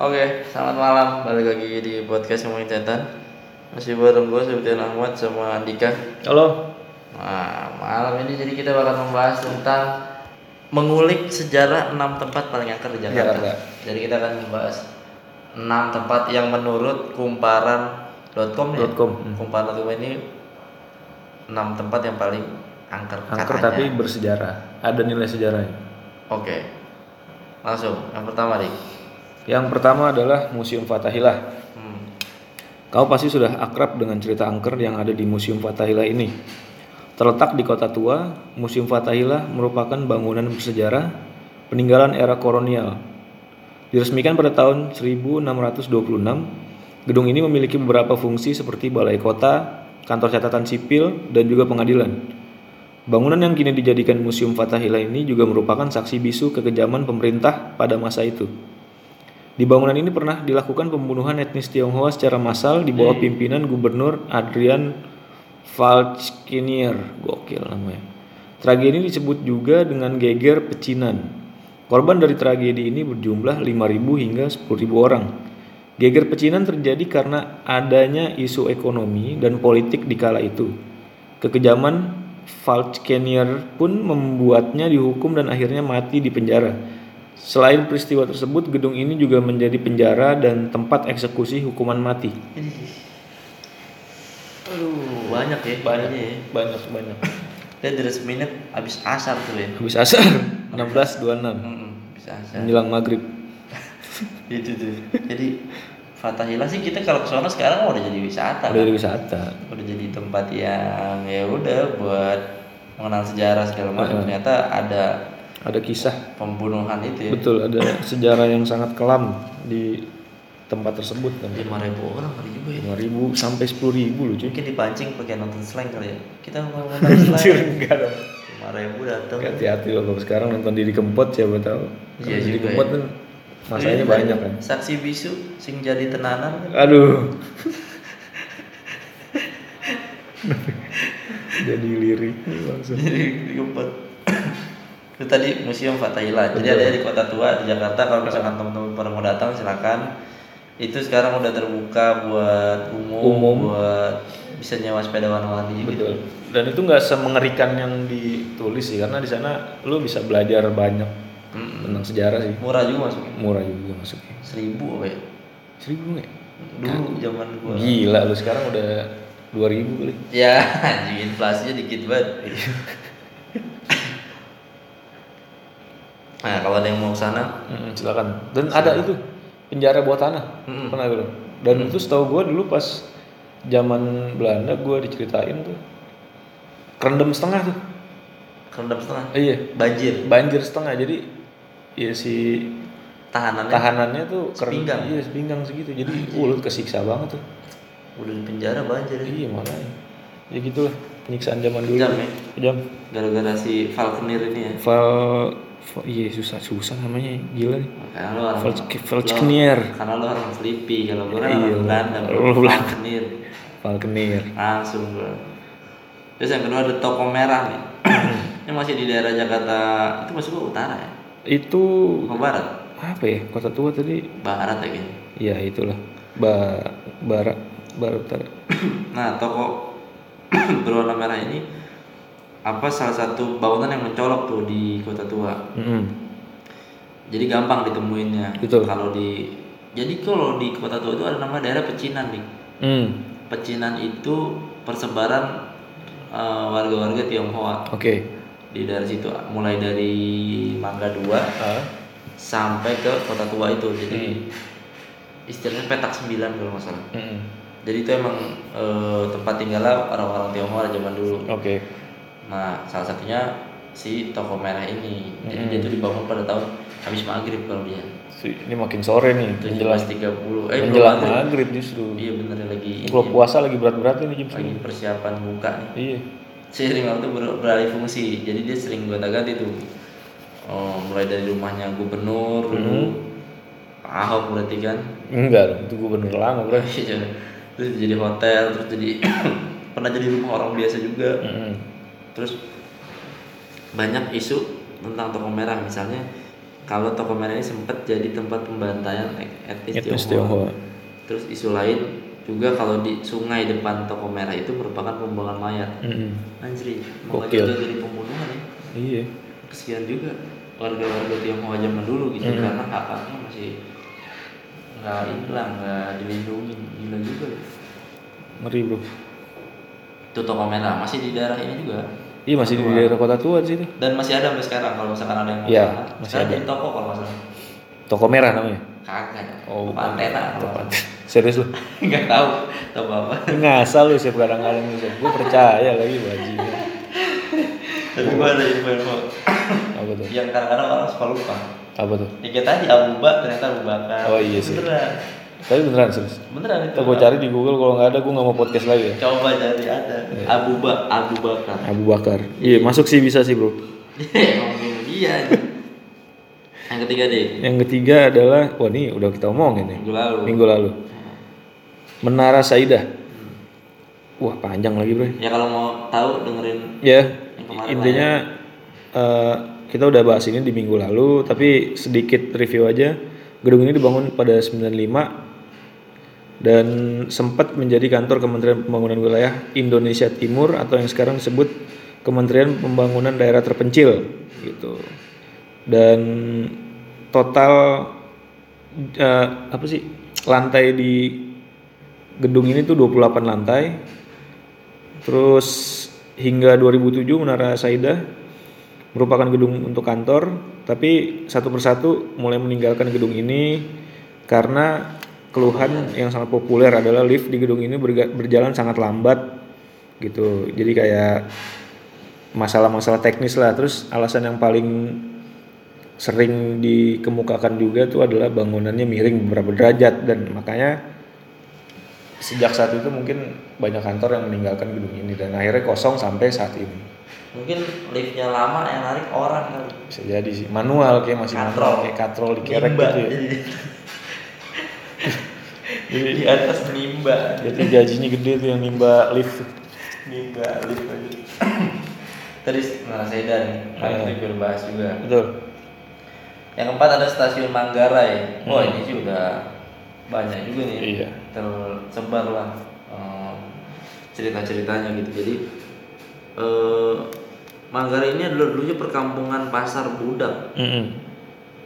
Oke, selamat malam. Balik lagi di podcast ngomongin setan. Masih bareng gue Sultan Ahmad sama Andika. Halo. Nah, malam ini jadi kita bakal membahas tentang mengulik sejarah 6 tempat paling angker di Jakarta. Jakarta. Jadi kita akan membahas 6 tempat yang menurut kumparan.com ya. .com, hmm. Kumparan.com ini 6 tempat yang paling angker, Angker katanya. tapi bersejarah. Ada nilai sejarahnya. Oke. Langsung, yang pertama nih. Yang pertama adalah Museum Fathahilah. Hmm. Kau pasti sudah akrab dengan cerita angker yang ada di Museum Fathahilah ini. Terletak di kota tua, Museum Fathahilah merupakan bangunan bersejarah peninggalan era kolonial. Diresmikan pada tahun 1626, gedung ini memiliki beberapa fungsi seperti balai kota, kantor catatan sipil, dan juga pengadilan. Bangunan yang kini dijadikan Museum Fathahilah ini juga merupakan saksi bisu kekejaman pemerintah pada masa itu. Di bangunan ini pernah dilakukan pembunuhan etnis Tionghoa secara massal di bawah pimpinan Gubernur Adrian Falckinier. Gokil namanya. Tragedi ini disebut juga dengan geger pecinan. Korban dari tragedi ini berjumlah 5.000 hingga 10.000 orang. Geger pecinan terjadi karena adanya isu ekonomi dan politik di kala itu. Kekejaman Falckinier pun membuatnya dihukum dan akhirnya mati di penjara. Selain peristiwa tersebut, gedung ini juga menjadi penjara dan tempat eksekusi hukuman mati. Aduh, banyak ya. Banyak, ya. banyak, banyak. Dia diresminya abis asar tuh ya. Habis asar 16.26 Mm-mm, abis asar. menjelang maghrib. Itu tuh. Jadi Fatahillah sih kita kalau ke sana sekarang udah jadi wisata. Udah kan? dari wisata. Udah jadi tempat yang ya udah buat mengenal sejarah segala macam. Ternyata ada Ada kisah. pembunuhan itu ya. Betul, ada sejarah yang sangat kelam di tempat tersebut kan. 5 ribu orang kali juga ya. 5.000 sampai 10.000 loh cuy. Mungkin dipancing pakai nonton slang kali ya. Kita mau nonton Anjir slang. enggak dong. 5 ribu datang. Hati-hati loh kalau sekarang nonton diri kempot siapa tahu. Iya diri juga kempot ya. kan masanya Ini banyak kan. Saksi bisu sing jadi tenanan kan. Aduh. Jadi lirik langsung. jadi digempat itu tadi museum Fatahillah jadi ada di kota tua di Jakarta kalau misalkan teman-teman pada mau datang silakan itu sekarang udah terbuka buat umum, Umum. buat bisa nyewa sepeda warna-warni gitu Betul. Dan itu nggak semengerikan yang ditulis sih karena di sana lu bisa belajar banyak Mm-mm. tentang sejarah sih. murah juga masuknya Murah juga masuknya. seribu apa ya Seribu nggak? dulu zaman gua Gila lu sekarang udah dua ribu kali. ya anjing inflasinya dikit banget nah kalau ada yang mau ke sana Mm, silakan. Dan ada itu penjara bawah tanah. Mm-mm. Pernah gue. Dan itu setahu gue dulu pas zaman Belanda gue diceritain tuh kerendam setengah tuh. kerendam setengah iya. banjir Banjir setengah jadi ya si tahanannya tahanannya tuh kerendam. Sepinggang. Iya sepinggang segitu. Jadi uh, lu kesiksa banget tuh. udah di penjara banjir Iya makanya. Ya gitulah penyiksaan zaman dulu. Kejam ya? Kejam. gara-gara si Falconer ini ya Val- iya susah susah namanya gila nih. karena lu orang Falk- Falconer. lo- karena lu orang Sleepy kalau gue kan Iya, orang Belanda lu bro Belanda. Falconer. langsung gue terus yang kedua ada toko merah nih ini masih di daerah Jakarta itu masuk ke utara ya Itu ke barat apa ya? Kota tua tadi. barat ya kayaknya Iya itulah. Ba barat barat utara. nah toko berwarna merah ini apa salah satu bangunan yang mencolok tuh di kota tua Mm-mm. jadi gampang ditemuinnya Betul. kalau di jadi kalau di kota tua itu ada nama daerah pecinan nih Hmm. pecinan itu persebaran eh, warga-warga Tionghoa Oke. di daerah situ mulai dari Mangga 2 Ah. sampai ke kota tua itu jadi Hmm. istilahnya petak 9 kalau nggak salah Mm-mm. jadi itu emang eh, tempat tinggalnya orang-orang Tionghoa zaman dulu Oke. Nah salah satunya si toko merah ini jadi Hmm. dia itu dibangun pada tahun habis maghrib kalau dia Ini makin sore nih. Menjelang 17.30 eh menjelang maghrib. maghrib justru. iya bener lagi Kalau puasa lagi berat-beratnya nih jam lagi persiapan buka nih Iya. sering waktu ber- beralih fungsi jadi dia sering gonta-ganti tuh oh, mulai dari rumahnya gubernur dulu Ahok berarti kan Enggak dong, itu gubernur lama bro. Iya. terus jadi hotel terus jadi pernah jadi rumah orang biasa juga Mm-mm. Terus banyak isu tentang toko merah misalnya kalau toko merah ini sempat jadi tempat pembantaian etnis, Etnis Tionghoa. Tionghoa. Terus isu lain juga kalau di sungai depan toko merah itu merupakan pembuangan mayat. Mm-mm. Anjir, mau juga jadi pembunuhan ya. Iya. Kesian juga warga-warga Tionghoa zaman dulu gitu Hmm. karena hak-haknya masih nggak hilang, nggak dilindungi. Gila juga. Ngeri bro. Itu toko merah masih di daerah ini juga. Iya masih di daerah kota tua di situ. Dan masih ada sampai sekarang kalau misalkan ada yang mau Iya, masih Sekarang ada. jadi toko kalau nggak salah. Toko merah namanya. Kagak. Oh, antena. Tepat. Serius lu? Enggak tahu tahu apa. Ngasal lu sih kadang-kadang lu sih. Gue percaya lagi bajingan. Tapi gua ada info-info Apa tuh? yang kadang-kadang orang suka lupa. Apa tuh? Ya kayak tadi Abu Bakar ternyata Abu Bakar. Oh, iya sih. Beneran. Tapi beneran serius. Beneran itu. Kita gue cari di Google kalau nggak ada gue nggak mau podcast lagi ya. Coba cari ada. Iya. Abu Bak Abu Bakar. Abu Bakar. Iya masuk sih bisa sih bro. Dia. Yang ketiga deh. Yang ketiga adalah, wah ini udah kita omongin nih. Minggu lalu. Minggu lalu. Menara Saidah. Wah panjang lagi bro. Ya kalau mau tahu dengerin Ya kemarin intinya eh, kita udah bahas ini di minggu lalu, tapi sedikit review aja. Gedung ini dibangun pada 95 dan sempat menjadi kantor Kementerian Pembangunan Wilayah Indonesia Timur atau yang sekarang disebut Kementerian Pembangunan Daerah Terpencil gitu. Dan total eh, apa sih lantai di gedung ini tuh 28 lantai. Terus hingga 2007 Menara Saidah merupakan gedung untuk kantor, tapi satu persatu mulai meninggalkan gedung ini karena keluhan yang sangat populer adalah lift di gedung ini berjalan sangat lambat gitu. Jadi kayak masalah-masalah teknis lah. Terus alasan yang paling sering dikemukakan juga tuh adalah bangunannya miring beberapa derajat dan makanya sejak saat itu mungkin banyak kantor yang meninggalkan gedung ini dan akhirnya kosong sampai saat ini. mungkin liftnya lama yang narik orang kali. Bisa jadi sih manual kayak masih manual Katrol. kayak katrol dikerek gitu ya. Jadi di atas nimba. Jadi gajinya gede tuh yang nimba lift. Nimba lift aja. Tadi nah paling Ah. itu udah bahas juga. Betul. Yang keempat ada stasiun Manggarai. Wah Hmm. ini sih udah banyak juga nih. Iya. Tersebar lah eh, cerita-ceritanya gitu. Jadi eh, Manggarai ini adalah dulunya perkampungan pasar budak Mm-mm.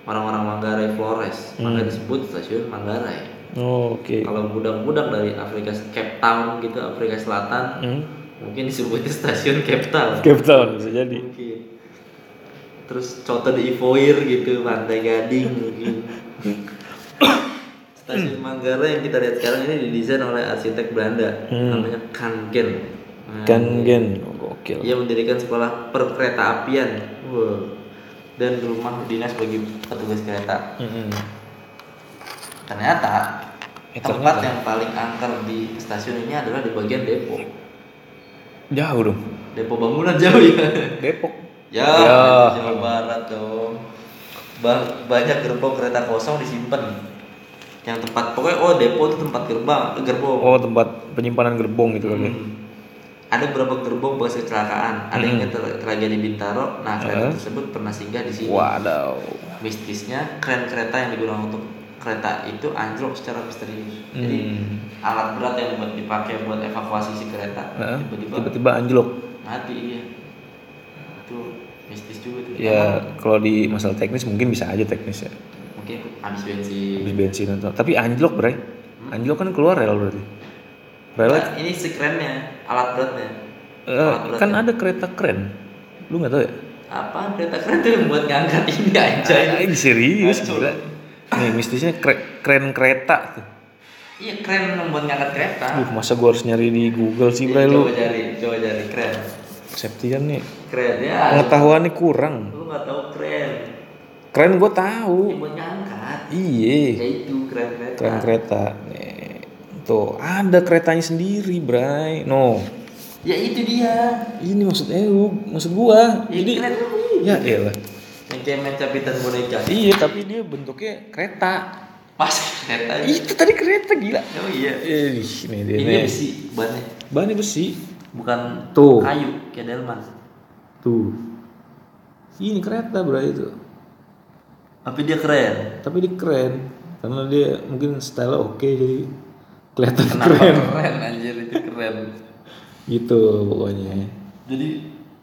orang-orang Manggarai Flores. Hmm. Maka disebut stasiun Manggarai. Oh, Oke. Kalau budak-budak dari Afrika Cape Town gitu Afrika Selatan Hmm. mungkin disebutnya stasiun Cape Town. Cape Town bisa jadi. Mungkin. Terus Coto de Ivoire gitu, Pantai Gading mungkin. Stasiun Manggarai yang kita lihat sekarang ini didesain oleh arsitek Belanda Hmm. namanya Kangen. Nah, Kangen. Oh, Gokil. Ia mendirikan sekolah perkereta apian. Wow. Dan rumah dinas bagi petugas kereta. Mm-mm. Ternyata Eh, tempat ternyata. yang paling angker di stasiun ini adalah di bagian depo. Jauh dong. Depo bangunan jauh ya. Depok. Ya, Ya. Jawa Barat dong. Ba- banyak gerbong kereta kosong disimpan. Yang tempat pokoknya oh depo itu tempat gerbang, eh, gerbong. Oh tempat penyimpanan gerbong gitu kali. ya. Hmm. Ada beberapa gerbong bekas kecelakaan. Ada yang Hmm. ter- tragedi Bintaro. Nah, kereta Eh. tersebut pernah singgah di sini. Wadaw. Mistisnya kren kereta yang digunakan untuk kereta itu anjlok secara misterius. Jadi Hmm. alat berat yang buat dipakai buat evakuasi si kereta tiba-tiba Tiba-tiba anjlok. mati iya. Itu mistis juga tuh. Ya kalau di masalah teknis mungkin bisa aja teknis ya. mungkin habis bensin Habis bensin atau tapi anjlok bray. Anjlok kan keluar rel berarti. Relnya Nah, ini si kerennya alat beratnya eh, alat beratnya. kan ada kereta keren. Lu nggak tahu ya? apa kereta keren tuh yang buat ngangkat ini aja Ah, ini serius Hancur. Nih mistisnya kre- keren kereta tuh. iya keren yang buat ngangkat kereta Duh, masa gua harus nyari di Google sih bray lu? coba cari coba cari keren Septian nih. keren ya Pengetahuannya kurang. lu nggak tahu keren Keren gua tahu. buat ngangkat Iya. ya itu keren kereta Keren kereta. Nih. Tuh, ada keretanya sendiri, Bray. No. ya itu dia Ini maksud EU, maksud gua. ya, Jadi keren ya elah. Yang kayak main capitan boneka Iya, tapi dia bentuknya kereta. pas kereta Itu tadi kereta gila. oh iya Eh, ini dia ini nih. besi bannya Bannya besi. bukan Tuh. kayu kayak delman Tuh. Ini kereta, Bray itu. Tapi dia keren. tapi dia keren karena dia mungkin style oke jadi kelihatan Kenapa keren keren anjir itu keren. gitu pokoknya Jadi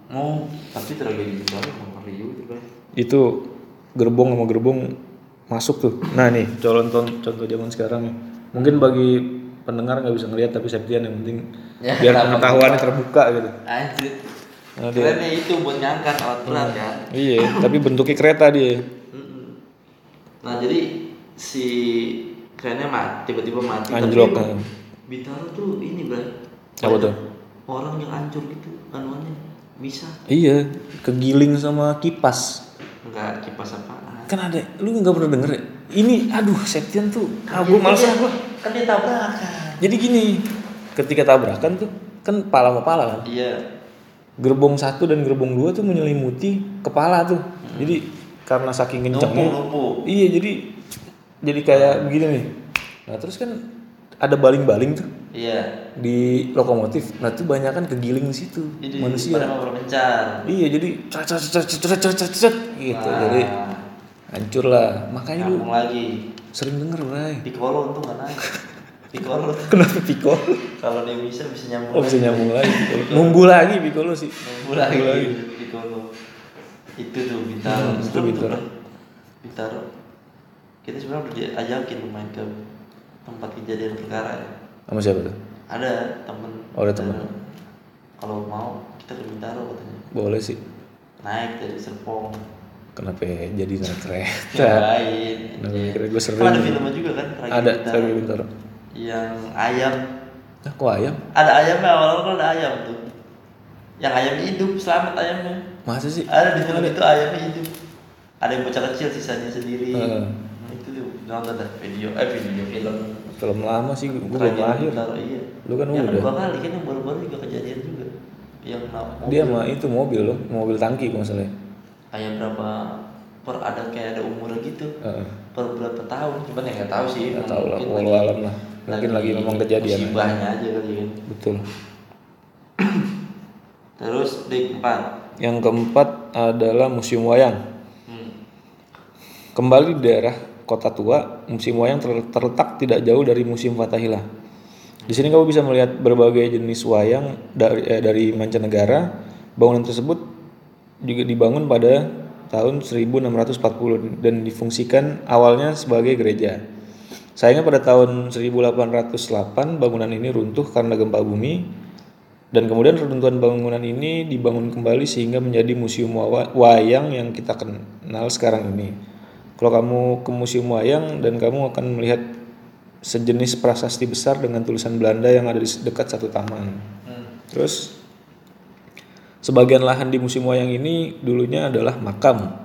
mau tapi tragedi Bintaro mau ngeri juga. Itu gerbong sama gerbong masuk tuh nah nih contoh contoh zaman sekarang mungkin bagi pendengar nggak bisa ngeliat tapi Septian yang penting Ya, biar pengetahuannya terbuka gitu Anjir. Nah, dia- Kerennya itu buat ngangkat alat berat kan. iya tapi bentuknya kereta dia. Nah jadi si kerennya mati tiba-tiba mati. Anjlok, Tapi kan. Bintaro tuh ini bro. Apa tuh? Orang yang hancur gitu anuannya bisa. iya kegiling sama kipas Enggak kipas apaan. kan ada lu nggak pernah denger ya ini aduh Septian tuh ah gue males gua. Kan dia tabrakan. jadi gini ketika tabrakan tuh kan pala sama pala kan Iya. gerbong satu dan gerbong dua tuh menyelimuti kepala tuh jadi karena saking kencengnya iya jadi jadi kayak begini nih nah terus kan ada baling-baling tuh Iya. di lokomotif nah tuh banyak kan kegiling di situ Jadi manusia berpencar. iya jadi cet cet cet cet gitu jadi Nah, hancur lah makanya lu lagi. sering denger bray Piccolo untung gak naik. Piccolo kenapa Piccolo kalau dia bisa bisa nyambung. oh bisa nyambung lagi numbuh lagi Piccolo sih Nunggu lagi Piccolo. Itu tuh Bintaro. Hmm, itu Bintaro. Bintaro. Kita sebenarnya udah ajakin main ke tempat kejadian perkara ya. Sama siapa tuh Ada temen. Oh, ada temen. Kalau mau kita ke Bintaro katanya. boleh sih Naik dari Serpong. kenapa ya jadi naik kereta Ngapain? Nah, kira gue sering. Kan ada filmnya juga kan? Tragedi ada Bintaro. tragedi Bintaro Yang ayam. nah kok ayam Ada ayamnya awal-awal kan ada ayam tuh. Yang ayam hidup selamat ayamnya. masa sih Ada di film itu ayamnya hidup. Ada yang bocah kecil sisanya sendiri. Heeh. Nah, itu tuh nonton dah video eh video film. Film lama sih gue belum lahir iya. Lu kan yang udah. kedua kali kan yang baru-baru juga kejadian juga. Yang na- dia mobil. mah itu mobil loh mobil tangki kalau nggak salah ya. kayak berapa per ada kayak ada umur gitu. Heeh. Per berapa tahun? Cuman ya nggak tahu sih. Nggak tahu lah, walau lagi- alam lah. Mungkin lagi memang kejadian. Musibahnya aja kali kan. betul Terus di keempat. yang keempat adalah museum wayang Hmm. kembali di daerah kota tua museum wayang ter- terletak tidak jauh dari museum Fatahillah di sini kamu bisa melihat berbagai jenis wayang dari eh, dari mancanegara. Bangunan tersebut juga dibangun pada tahun 1640 dan difungsikan awalnya sebagai gereja. Sayangnya pada tahun 1808 bangunan ini runtuh karena gempa bumi dan kemudian reruntuhan bangunan ini dibangun kembali sehingga menjadi museum wa- wayang yang kita kenal sekarang ini. Kalau kamu ke museum wayang dan kamu akan melihat sejenis prasasti besar dengan tulisan Belanda yang ada di dekat satu taman. Hmm. Terus sebagian lahan di museum wayang ini dulunya adalah makam.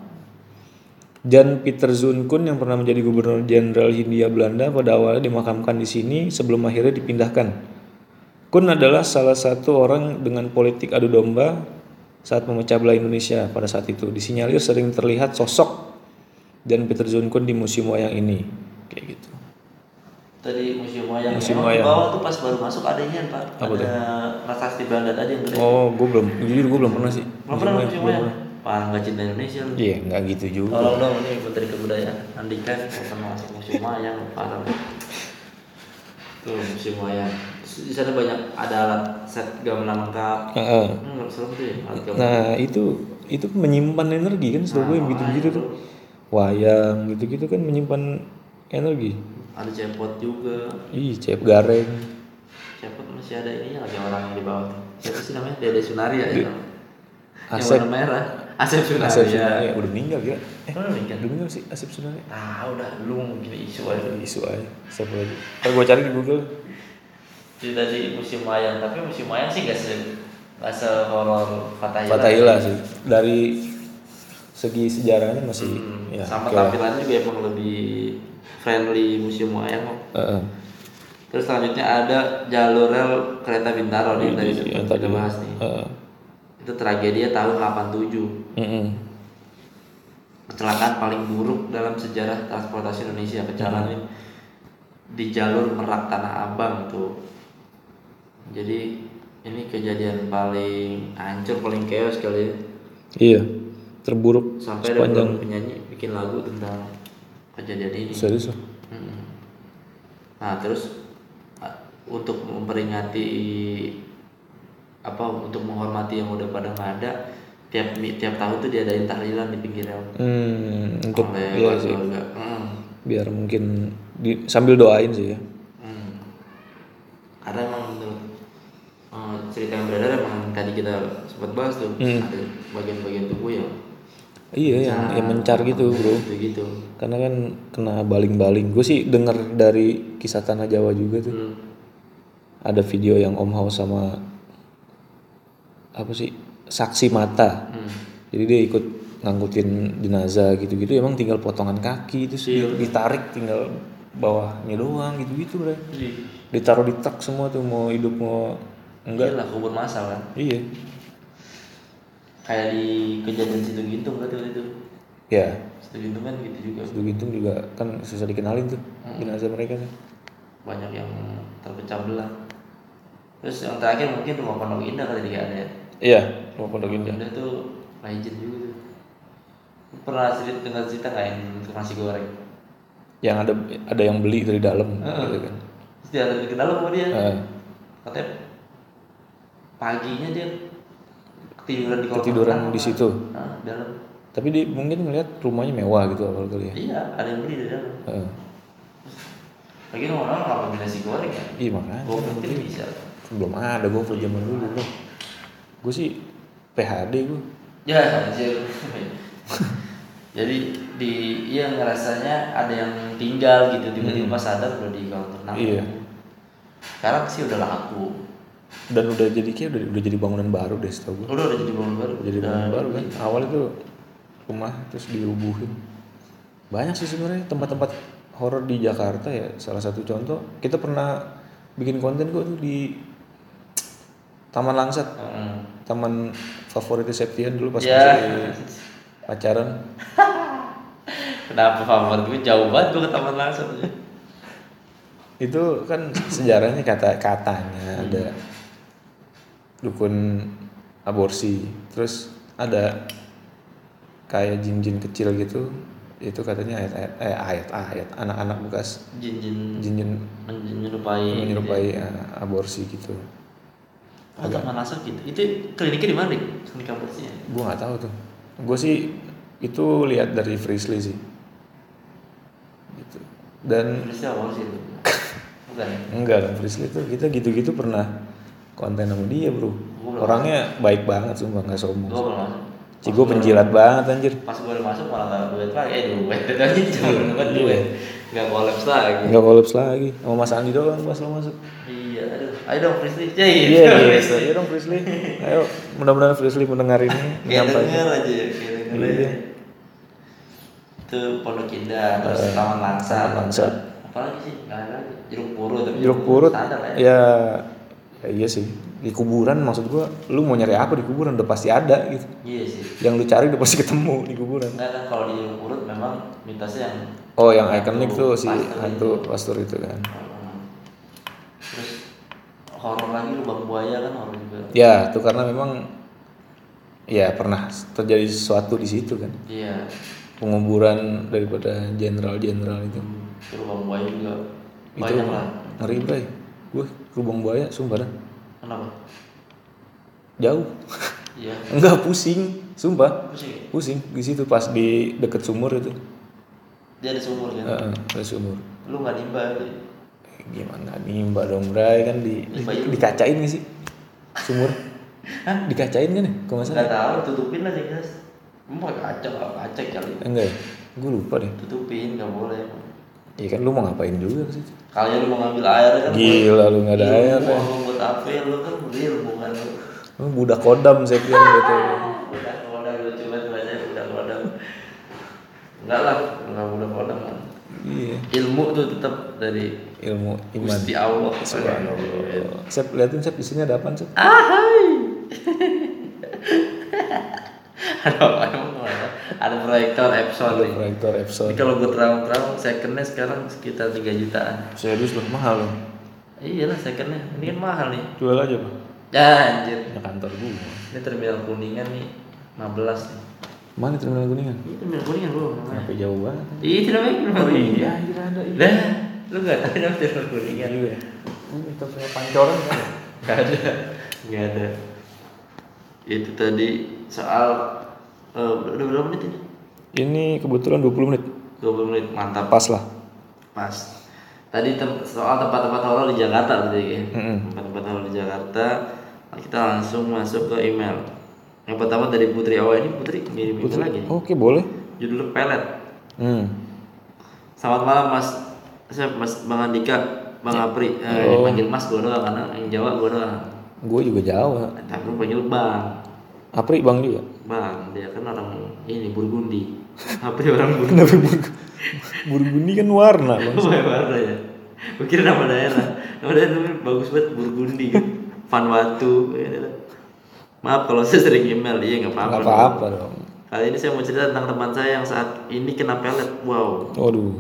Jan Pieter Zoon Kun yang pernah menjadi gubernur jenderal Hindia Belanda pada awalnya dimakamkan di sini sebelum akhirnya dipindahkan. Kun adalah salah satu orang dengan politik adu domba saat memecah belah Indonesia pada saat itu. Disinyalir sering terlihat sosok Jan Pieter Zoon Kun di museum wayang ini. Kayak gitu. Tadi museum wayang. Museum Emang wayang. Di bawah tuh pas baru masuk ada ini pak. Apa ada prasasti Belanda tadi yang gede. Oh, gue belum, jujur gue belum pernah sih. Belum pernah museum wayang. Pak nggak cinta Indonesia lu. Iya, nggak gitu juga. Tolong dong ini Menteri Kebudayaan Andika sama masuk museum wayang parah. Tuh museum wayang. Di sana banyak ada alat set gamelan lengkap. Heeh. Hmm, serem tuh ya alat gamelan. Nah itu itu menyimpan energi kan setahu gue yang gitu-gitu tuh wayang gitu-gitu kan menyimpan energi Ada cepot juga. ih cep gareng Cepot masih ada ininya lagi orang yang di bawah. Siapa sih namanya? Dede Sunaria ya. Yang Asep. warna merah. Asep Sunaria. Asep Sunaria udah meninggal ya eh meninggal. udah meninggal sih Asep Sunaria Tahu dah lu gini isu aja. isu aja siapa lagi ntar gue cari di Google Jadi tadi musim wayang, tapi musim wayang sih gak se gak se horor Fatahila. Fatahila sih dari segi sejarahnya masih Hmm, ya sama oke lah. tampilannya juga emang lebih friendly museum wayang kok. Heeh. Terus selanjutnya ada jalur rel kereta Bintaro nih tadi Iya, yang kita bahas nih. Heeh. Itu tragedi tahun 87. Mm-mm. Kecelakaan paling buruk dalam sejarah transportasi Indonesia kecelakaan ini di jalur Merak Tanah Abang tuh. Jadi ini kejadian paling hancur, paling chaos kali ya. iya terburuk Sampai ada sepanjang beberapa penyanyi bikin lagu tentang kejadian ini. serius loh Mm. Nah terus untuk memperingati apa untuk menghormati yang udah pada nggak ada tiap tiap tahun tuh diadain tahlilan di pinggir rel hmm, untuk oleh iya sih keluarga. Mm. biar mungkin di, sambil doain sih ya Hmm. Karena emang menurut eh, cerita yang beredar emang tadi kita sempat bahas tuh Hmm. ada bagian-bagian tubuh yang iya yang yang mencar gitu bro. Gitu gitu. karena kan kena baling-baling. Gue sih denger dari kisah tanah Jawa juga tuh. Hmm. ada video yang Om Haus sama apa sih? Saksi mata. Hmm. jadi dia ikut ngangkutin jenazah gitu-gitu. Emang tinggal potongan kaki itu sih ditarik tinggal bawahnya doang gitu-gitu bre Jadi ditaruh di tak semua tuh mau hidup mau enggak. Lah kubur masal kan. iya Kayak di kejadian situ gintung kan waktu itu. ya Situ gintung kan gitu juga. itu gitu juga kan susah dikenalin tuh jenazah mereka tuh Banyak yang terpecah belah. Terus yang terakhir mungkin rumah Pondok Indah kali dia ada ya. iya mau pondok indah Indah tuh legend juga tuh. Pernah cerita dengar cerita nggak yang nasi goreng? yang ada ada yang beli dari dalam gitu kan Terus dia ada di dalam sama dia. Eh, katanya paginya dia ketiduran di kolam Ketiduran di situ? Nah, dalam. Tapi dia mungkin ngeliat rumahnya mewah gitu awal kali ya? Iya ada yang beli di dalam. Eh, lagi orang mau nasi goreng ya? Iya makanya. Gue mungkin bisa. Belum ada gue waktu zaman dulu bro. Gue sih PHD gue ya anjir. Jadi di iya ngerasanya ada yang tinggal gitu tiba-tiba pas sadar udah di kolam renang. Iya. sekarang sih udah laku dan udah jadi kayak udah, udah jadi bangunan baru deh setahu gue udah udah jadi bangunan baru? Jadi bangunan baru kan? Awal itu rumah terus dirubuhin banyak sih sebenarnya tempat-tempat horor di Jakarta ya. Salah satu contoh kita pernah bikin konten kok tuh di Taman Langsat. Heeh. taman favorit Septian dulu pas Ya. masih pacaran. Kenapa favorit? Gue jauh banget gue ke taman langsung itu kan sejarahnya kata katanya ada dukun aborsi terus ada kayak jin-jin kecil gitu itu katanya ayat-ayat eh ayat-ayat anak-anak bekas jin-jin jin-jin menyerupai menyerupai eh, aborsi gitu Oh, taman langsung gitu. Itu kliniknya di mana, Dik? Klinik kampusnya. gua nggak tahu tuh gue sih itu lihat dari Frisley sih gitu dan awal sih itu. Bukan ya? enggak Frisley tuh kita gitu-gitu pernah konten sama dia bro Gua orangnya baik banget sumpah nggak sombong Gue belum masuk. Cik gue penjilat banget anjir Pas gue udah masuk malah gak duet lagi. Eh, duet. Itu aja cuma dapat duet. Gak kolaps lagi. nggak kolaps lagi sama Mas Andi doang pas lo masuk Iya, aduh. Ayo dong, Frisley. Jai. iya iya iya dong Frisley ayo mudah-mudahan Frisley mendengar ini Kayak denger aja ya. Kayak denger Iya. aja. Itu Pondok Indah, terus Taman Langsa. Taman Langsa. Apa lagi sih? Gak ada lagi. Jeruk purut. jeruk purut lah ya. Ya ya iya sih di kuburan maksud gua lu mau nyari apa di kuburan udah pasti ada gitu Iya sih. yang lu cari udah pasti ketemu di kuburan Enggak kan kalau di purut memang mitosnya yang oh yang ikonik tuh si hantu pastor itu kan Hmm. Terus horor lagi lubang buaya kan horor juga. ya itu karena memang ya pernah terjadi sesuatu di situ kan Iya. penguburan daripada jenderal-jenderal itu lubang buaya juga itu banyak lah. ngeri bray gue lubang buaya sumpah dah Kenapa? jauh Iya. enggak pusing sumpah Pusing. pusing di situ pas di deket sumur itu Dia ada sumur kan. Heeh, ada sumur Lu nggak nimba. Eh, gimana nimba dong bray kan di, di- dikacain gak sih sumur Hah? dikacain kan ya kalau nggak salah Nggak tahu, tutupin lah jelas. Emang pakai kaca kaca kali. enggak ya gue lupa deh Tutupin nggak boleh. Iya kan lu mau ngapain juga ke situ Kalau lu mau ngambil air kan. Gila, lu nggak ada air, Ilmu ya. lu buat apa? Lu kan real bukan lu. lu budak kodam saya kira gitu Udah kodam lu coba baca udah kodam. Enggak lah, enggak udah kodam. iya Ilmu tuh tetap dari ilmu iman Gusti Allah. Subhanallah. Sep, liatin Sep, di sini ada apaan Sep? Ahai. ada apa ada? Proyektor Epson Ada nih. proyektor Epson. Kalau gue terang-terang secondnya sekarang sekitar 3 jutaan. Serius loh, mahal loh. Iya lah secondnya, ini kan mahal nih. Jual aja pak. Ya anjir. Ya kantor gua. Ini terminal kuningan nih 15 nih. Mana terminal Kuningan? Itu terminal kuningan bro. Kenapa jauh banget? Iya terminal kuningan. Iya, iya ada. Iya. Lah, lu nggak tahu namanya terminal kuningan? Iya. Oh, itu punya pancoran kan? Gak ada, gak ada. Itu tadi soal eh, udah berapa menit ini? Ini kebetulan 20 menit. 20 menit mantap. Pas lah. Pas. Tadi tem- soal tempat-tempat horor di Jakarta berarti ya. Mm-mm. Tempat-tempat horor di Jakarta. Kita langsung masuk ke email. Yang pertama dari Putri Awa ini Putri ngirim email lagi. Oke, boleh. Judulnya pelet. Hmm. Selamat malam Mas. Saya Mas Bang Andika, Bang Apri. Eh, Oh. dipanggil Mas gue doang karena yang Jawa gue doang. Gue juga Jawa. Tapi panggil Bang. Apri Bang juga. Bang, dia kan orang ini Burgundi. Apri orang Burgundi. Kenapa Burg- Burgundi kan warna, Bang. Oh, warna ya. Kira nama daerah. Nama daerah namanya bagus banget Burgundi kan. Vanuatu. ya, ya. Maaf kalau saya sering email, iya nggak apa-apa. Enggak apa-apa dong. Kali ini saya mau cerita tentang teman saya yang saat ini kena pelet. Wow, Waduh.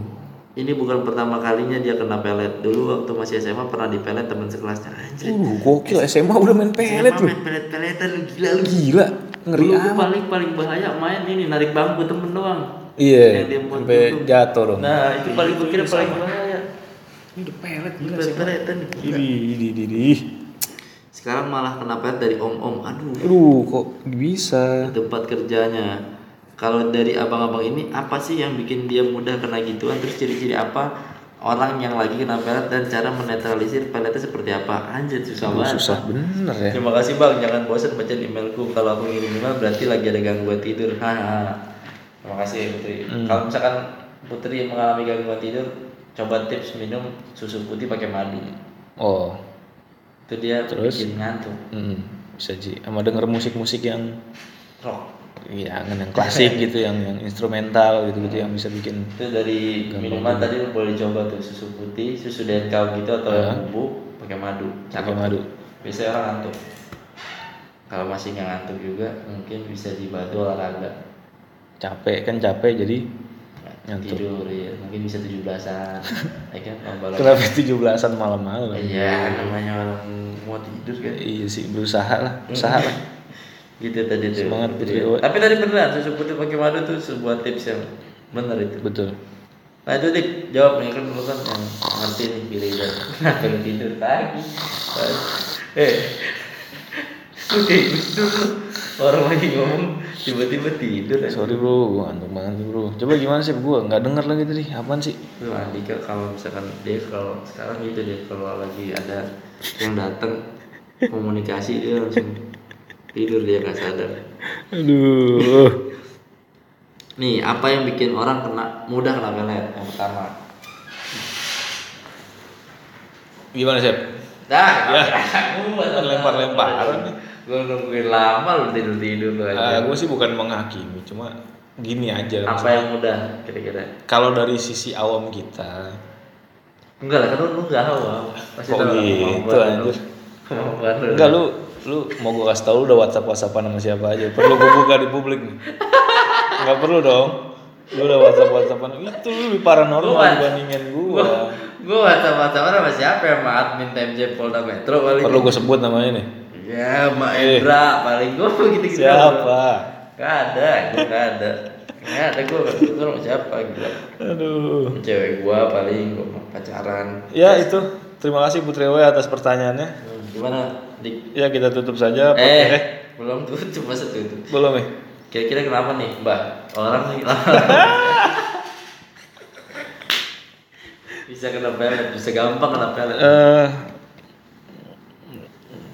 ini bukan pertama kalinya dia kena pelet. Dulu waktu masih SMA pernah dipelet teman sekelasnya. Anjir. Uh, gokil SMA udah main pelet SMA lu. main pelet-peletan lu gila lu. Gila, ngeri Dulu amat. paling paling bahaya main ini narik bangku temen doang. Iya, buat sampai jatuh dong. Nah, itu paling gue kira paling bahaya. Ini udah pelet gila sih. Ih, ih, ih, ih. Sekarang malah kena pelet dari om-om. Aduh, Aduh, kok bisa? tempat kerjanya. Kalau dari abang-abang ini apa sih yang bikin dia mudah kena gituan? Terus ciri-ciri apa orang yang lagi kena pelet dan cara menetralisir peletnya seperti apa? Anjir susah Aduh, banget. susah bener ya. Terima kasih bang, jangan bosan baca emailku. Kalau aku ngirim email berarti lagi ada gangguan tidur. Haha. Terima kasih Putri. Hmm. Kalau misalkan Putri mengalami gangguan tidur, coba tips minum susu putih pakai madu. Oh, Itu dia Terus? bikin ngantuk. hmm, bisa ji. Sama denger musik-musik yang Rock. Iya, yang klasik gitu, yang yang instrumental gitu-gitu yang bisa bikin Itu dari minuman tadi lu boleh coba tuh susu putih, susu dan kau gitu atau yang bubuk pakai madu. pakai madu. Biasanya orang ngantuk. Kalau masih nggak ngantuk juga, mungkin bisa dibantu olahraga. Capek kan capek jadi Ngantuk. tidur ya mungkin bisa tujuh belasan ya kan kenapa 17-an malam-malam? iya namanya orang mau tidur kan Iya sih, berusaha lah, usaha lah. Gitu tadi tuh Semangat, Putri. Putri. tapi tadi beneran susu putih pakai madu tuh sebuah tips yang bener itu Betul. nah itu dik jawab nih kan lu kan yang ngerti nih pilih dan lu tidur pagi eh kayak gitu lu. orang lagi ngomong tiba-tiba tidur. Sorry bro, gue ngantuk banget bro. Coba gimana sih gue nggak denger lagi tadi, apaan sih? Lu Andika kalau misalkan dia kalau sekarang gitu dia kalau lagi ada yang datang komunikasi dia langsung tidur dia nggak sadar. Aduh. Nih apa yang bikin orang kena mudah kena pelet? Yang pertama. Gimana sih? Dah, Ya. Lempar-lemparan nih. Gue nungguin lama lu tidur tidur lu aja. gue sih bukan menghakimi, cuma gini aja. apa yang mudah kira-kira? Kalau dari sisi awam kita, Enggak lah, kan lu lu nggak awam. Pasti tahu gitu, anjir? Enggak lu lu mau gue kasih tau lu udah WhatsApp WhatsAppan sama siapa aja. Perlu gue buka di publik nih? Enggak perlu dong. Lu udah WhatsApp WhatsAppan itu lu lebih paranormal Gua- dibandingin gua gue. gua WhatsApp-WhatsAppan sama siapa ya sama admin TMJ Polda Metro paling Perlu gue sebut namanya nih. ya Mbak Eh. Endra paling gua gitu gitu Siapa? gak ada gak ada gak ada gua gak sama siapa gila Aduh. cewek gua paling gua mau pacaran Ya itu. Terima kasih Putri W atas pertanyaannya. Gimana dik Ya kita tutup saja. eh, Eh, belum tutup masa tutup belum nih. kira-kira kenapa nih mbak orang nih bisa kena pelet bisa gampang kena pelet Eh,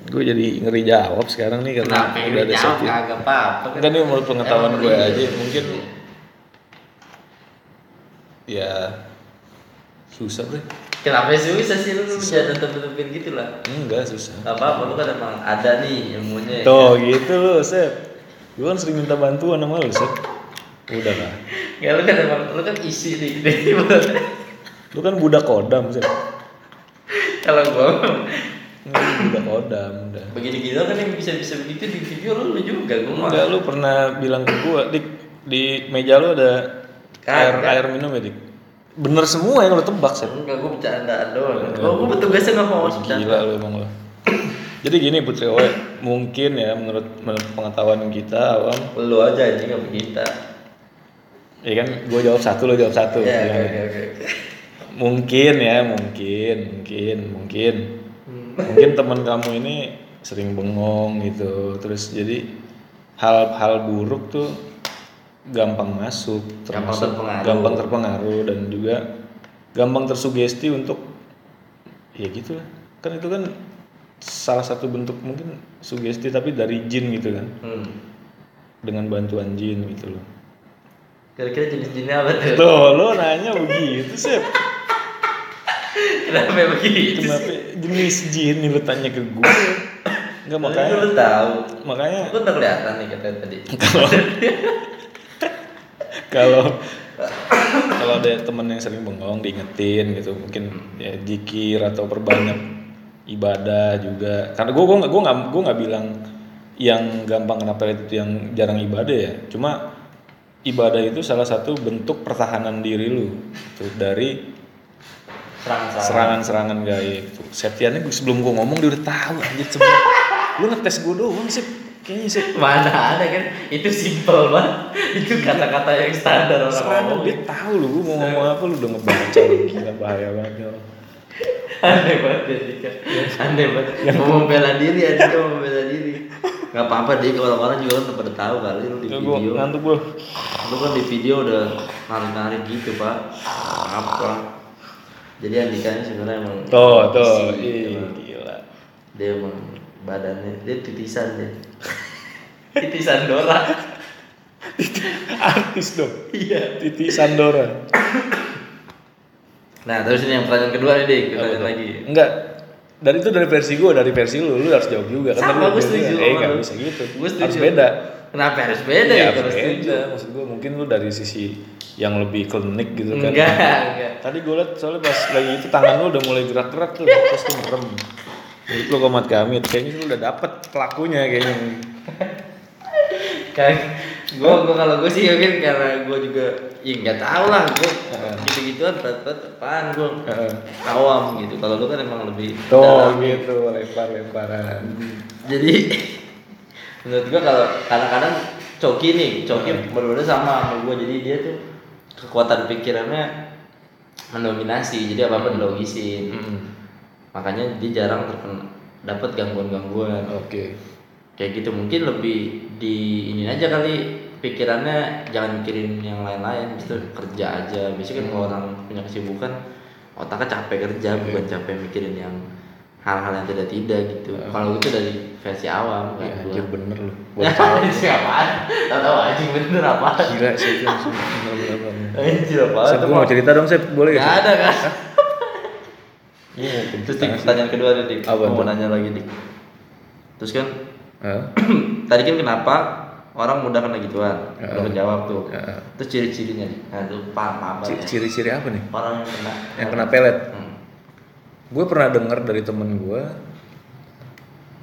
gue jadi ngeri jawab sekarang nih karena kenapa udah ada jawab satu. kagak apa-apa kan Kan ini menurut pengetahuan gue iya. aja mungkin ya susah deh. Kenapa susah sih lu jangan tetep-tetepin gitu lah Enggak susah. Gak apa-apa lu kan emang ada nih ilmunya ya Tuh gitu lu, Sep. Gue kan sering minta bantuan sama lu, Sep. Udah lah. Ya lu kan emang lu kan isi nih Lu kan budak kodam, Sep. Kalau gua Lu budak kodam, udah. begini-gini kan yang bisa-bisa begitu di video lu, lu juga gua mah Enggak, lu pernah bilang ke gua, Dik, di meja lu ada air air minum ya, Dik? Bener semua yang lu tebak, Sep. Enggak gua bercandaan doang Gua gua petugasnya nggak mau bercanda Gila lu emang lu. Jadi gini Putri Owe, mungkin ya menurut, menurut pengetahuan kita awam, Lu aja anjing sama kita. ya kan gue jawab satu lo jawab satu. Ya, ya. oke oke oke. Mungkin ya, mungkin, mungkin, mungkin, Hmm. mungkin teman kamu ini sering bengong gitu, terus jadi hal-hal buruk tuh gampang masuk, Gampang termasuk terpengaruh. gampang terpengaruh dan juga gampang tersugesti untuk ya gitu lah. Kan itu kan salah satu bentuk mungkin sugesti tapi dari jin gitu kan, Hmm. dengan bantuan jin gitu loh. Kira-kira jenis-jenisnya apa tuh? Tuh, lo nanya begitu sih. Kenapa begitu? Kenapa jenis jin nih lu tanya ke gue? Enggak makanya Lu tahu. makanya Aku udah kelihatan nih kata tadi. Kalau kalau ada temen yang sering bengong diingetin gitu. Mungkin ya jikir atau perbanyak ibadah juga. Karena gue gue gue nggak gue nggak bilang yang gampang kena pelet itu yang jarang ibadah ya. Cuma ibadah itu salah satu bentuk pertahanan diri lu tuh dari Serang-serang. serangan-serangan gaib tuh Septiannya gua- sebelum gue ngomong dia udah tahu anjir semua lu ngetes gue doang sih kayaknya sih Mana ada kan? Itu simpel banget. Itu kata-kata yang standar orang ngomong. dia tahu lu mau ngomong apa lu udah ngebaca lu gila bahaya banget ya. Aneh banget ya Dika. Aneh banget. Mau membela diri ya Dika mau membela diri. Gak apa-apa Dik, orang-orang juga kan pada tahu kali lu di Ya, gua video. ngantuk bro Lu kan di video udah narik-narik gitu pak. Apa? Jadi Andika ini sebenarnya emang tuh tuh emang. gila dia emang badannya dia titisan dia. titisan Dora. artis dong Iya. Titi Sandora Nah terus ini yang pertanyaan kedua nih Dik, lagi. enggak dari itu dari versi gue dari versi lu lu harus jawab juga kan Sama, lu setuju eh nggak bisa gitu Gua setuju. harus beda Kenapa harus beda ya, ya kalau setuju? beda maksud gue mungkin lu dari sisi yang lebih klinik gitu kan Enggak, enggak. Tadi gue liat soalnya pas lagi itu tangan lu udah mulai gerak-gerak tuh, terus tuh merem. Menurut lu komat kami, kayaknya lu udah dapet pelakunya kayaknya. Kan gua gua kalau gua sih mungkin karena gua juga ya nggak tahu lah gua Heeh. gitu-gituan berat-berat apaan gua Heeh. awam gitu. Kalau lu kan emang lebih Tuh dalam. gitu, lempar-lemparan. Jadi menurut gua kalau kadang-kadang Coki nih, Coki Heeh. berbeda sama sama gua. Jadi dia tuh kekuatan pikirannya mendominasi. Jadi apa-apa dilogisin. Mm-mm. Makanya dia jarang terkena dapat gangguan-gangguan. Oke. kayak gitu mungkin lebih di ini aja kali pikirannya jangan mikirin yang lain-lain itu kerja aja biasanya kan kalau orang punya kesibukan otaknya capek kerja bukan capek mikirin yang hal-hal yang tidak tidak gitu kalau itu dari versi awam kan Ya, gua. anjir bener lu. Ya, Bocah. siapaan? Tahu tahu anjing bener apa? Gila sih bener. Anjir apa? Sep, gue mau cerita dong, Sep. Boleh Gak gak? ada kan? Mau cerita Terus Dik, pertanyaan kedua nih, Dik. Apa mau nanya lagi, Dik. Terus kan Hah? tadi kan kenapa orang mudah kena gituan? Ya. Udah menjawab tuh. Ya. Terus ciri-cirinya nih. Nah, itu paham apa ya? Ciri-ciri apa nih? Orang yang kena Yang kena pelet. Hmm. Gue pernah dengar dari temen gue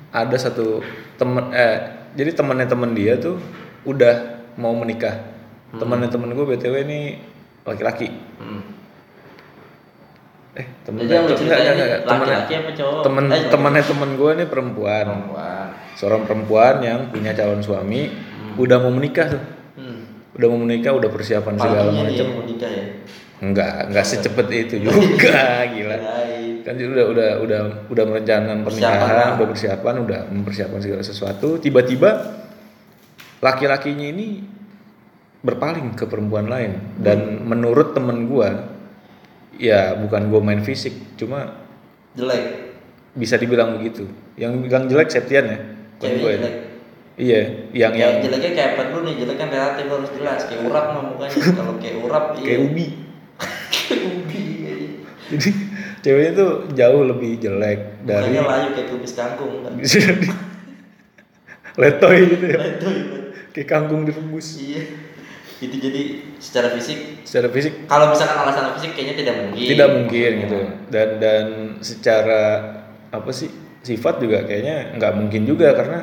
ada satu temen eh jadi temennya temen dia tuh udah mau menikah. Temennya temen gue btw ini laki-laki. Hmm. Eh temen Jadi yang lu ceritain enggak, laki-laki apa cowok? temen Eh, temennya temen gue ini perempuan. perempuan. Seorang perempuan yang punya calon suami udah mau menikah tuh. Hmm. Udah mau menikah, udah persiapan segala Paginya dia macam. mau nikah ya. Enggak, enggak secepet itu juga, gila. Kan udah udah udah udah merencanakan pernikahan, udah persiapan, udah mempersiapkan segala sesuatu. Tiba-tiba laki-lakinya ini berpaling ke perempuan lain dan menurut temen gua ya bukan gua main fisik, cuma Jelek. bisa dibilang begitu. Yang bilang jelek Septian ya, bukan Cewek gua ya. jelek. Iya, yang Kayak yang jeleknya kayak apa dulu nih? Jelek kan relatif harus jelas. Kayak urap mah mukanya. Kalau kayak urap iya. kayak ubi. Kayak ubi. iya. Jadi ceweknya tuh jauh lebih jelek dari Mukanya layu kayak kubis kangkung. kan? letoy gitu ya. Itu, itu. Kayak kangkung direbus. Iya. Itu jadi secara fisik? Secara fisik. Kalau misalkan alasan fisik kayaknya tidak mungkin. tidak mungkin gitu. Dan dan secara apa sih sifat juga kayaknya nggak mungkin juga karena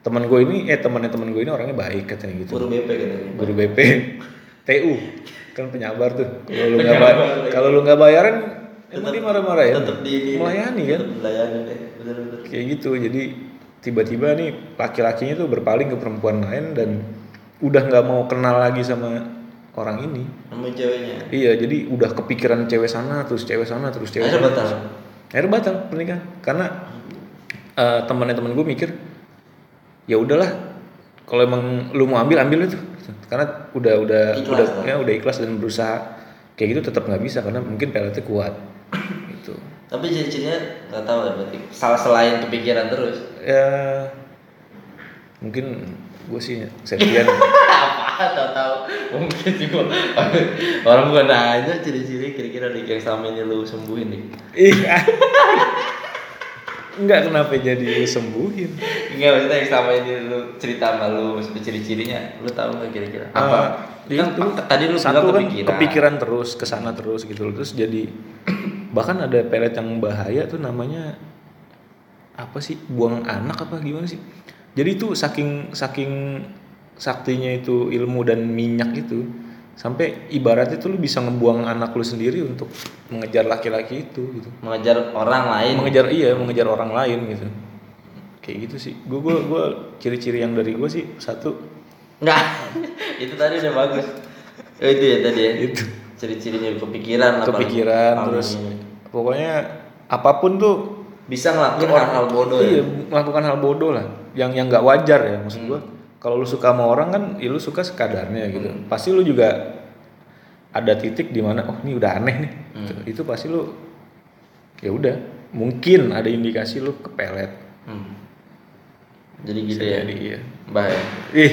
teman gue ini eh temannya teman gue ini orangnya baik katanya gitu. Guru BP katanya. guru BP TU kan penyabar tuh. Kalau lu nggak Penyabar ba- lagi. kalau lu nggak bayaran emang dia marah-marah ya tetap di melayani kan? melayani deh. Bener bener. Kayak gitu. Jadi tiba-tiba nih laki-lakinya tuh berpaling ke perempuan lain dan udah nggak mau kenal lagi sama orang ini. Nemuin ceweknya. Iya jadi udah kepikiran cewek sana terus cewek sana terus cewek akhirnya sana. batal? Akhirnya batal pernikahan. Karena eh, temannya teman gue mikir ya udahlah kalau emang lu mau ambil ambil itu. Karena udah udah Ikhlas udah lah. ya udah ikhlas dan berusaha. Kayak gitu tetap nggak bisa karena mungkin peletnya kuat. Gitu. Tapi ciri-cirinya nggak tahu ya berarti salah selain kepikiran terus. Ya mungkin gue sih apa tahu-tahu. Mungkin gua orang bukan nanya ciri-ciri kira-kira nih yang selama ini lu sembuhin nih iya. Enggak kenapa jadi sembuhin? Enggak maksudnya yang selama ini lu cerita sama lu maksudnya ciri-cirinya lu tahu nggak kira-kira? Eh, apa? Dia kan tuh pak- tadi lu satu bilang kan kepikiran. kepikiran terus ke sana terus gitu loh. Terus jadi bahkan ada pelet yang bahaya tuh namanya apa sih buang anak apa gimana sih? Jadi itu saking saking saktinya itu ilmu dan minyak itu sampai ibaratnya tuh lu bisa ngebuang anak lu sendiri untuk mengejar laki-laki itu gitu mengejar orang lain mengejar iya mengejar orang lain gitu kayak gitu sih gue gue gue ciri-ciri yang dari gue sih satu Enggak. itu tadi udah bagus. Oh, itu ya tadi ya. itu Ciri-cirinya kepikiran apa- kepikiran apa terus ini. pokoknya apa pun tuh bisa ngelakuin hal-hal bodoh iya, ya. melakukan hal bodoh lah yang yang nggak wajar ya maksud gua kalau lu suka sama orang kan ya lu suka sekadarnya gitu pasti lu juga ada titik di mana oh ini udah aneh nih Gitu. itu pasti lu ya udah mungkin ada indikasi lu kepelet Hmm. Jadi gitu ya. jadi iya Baik. ih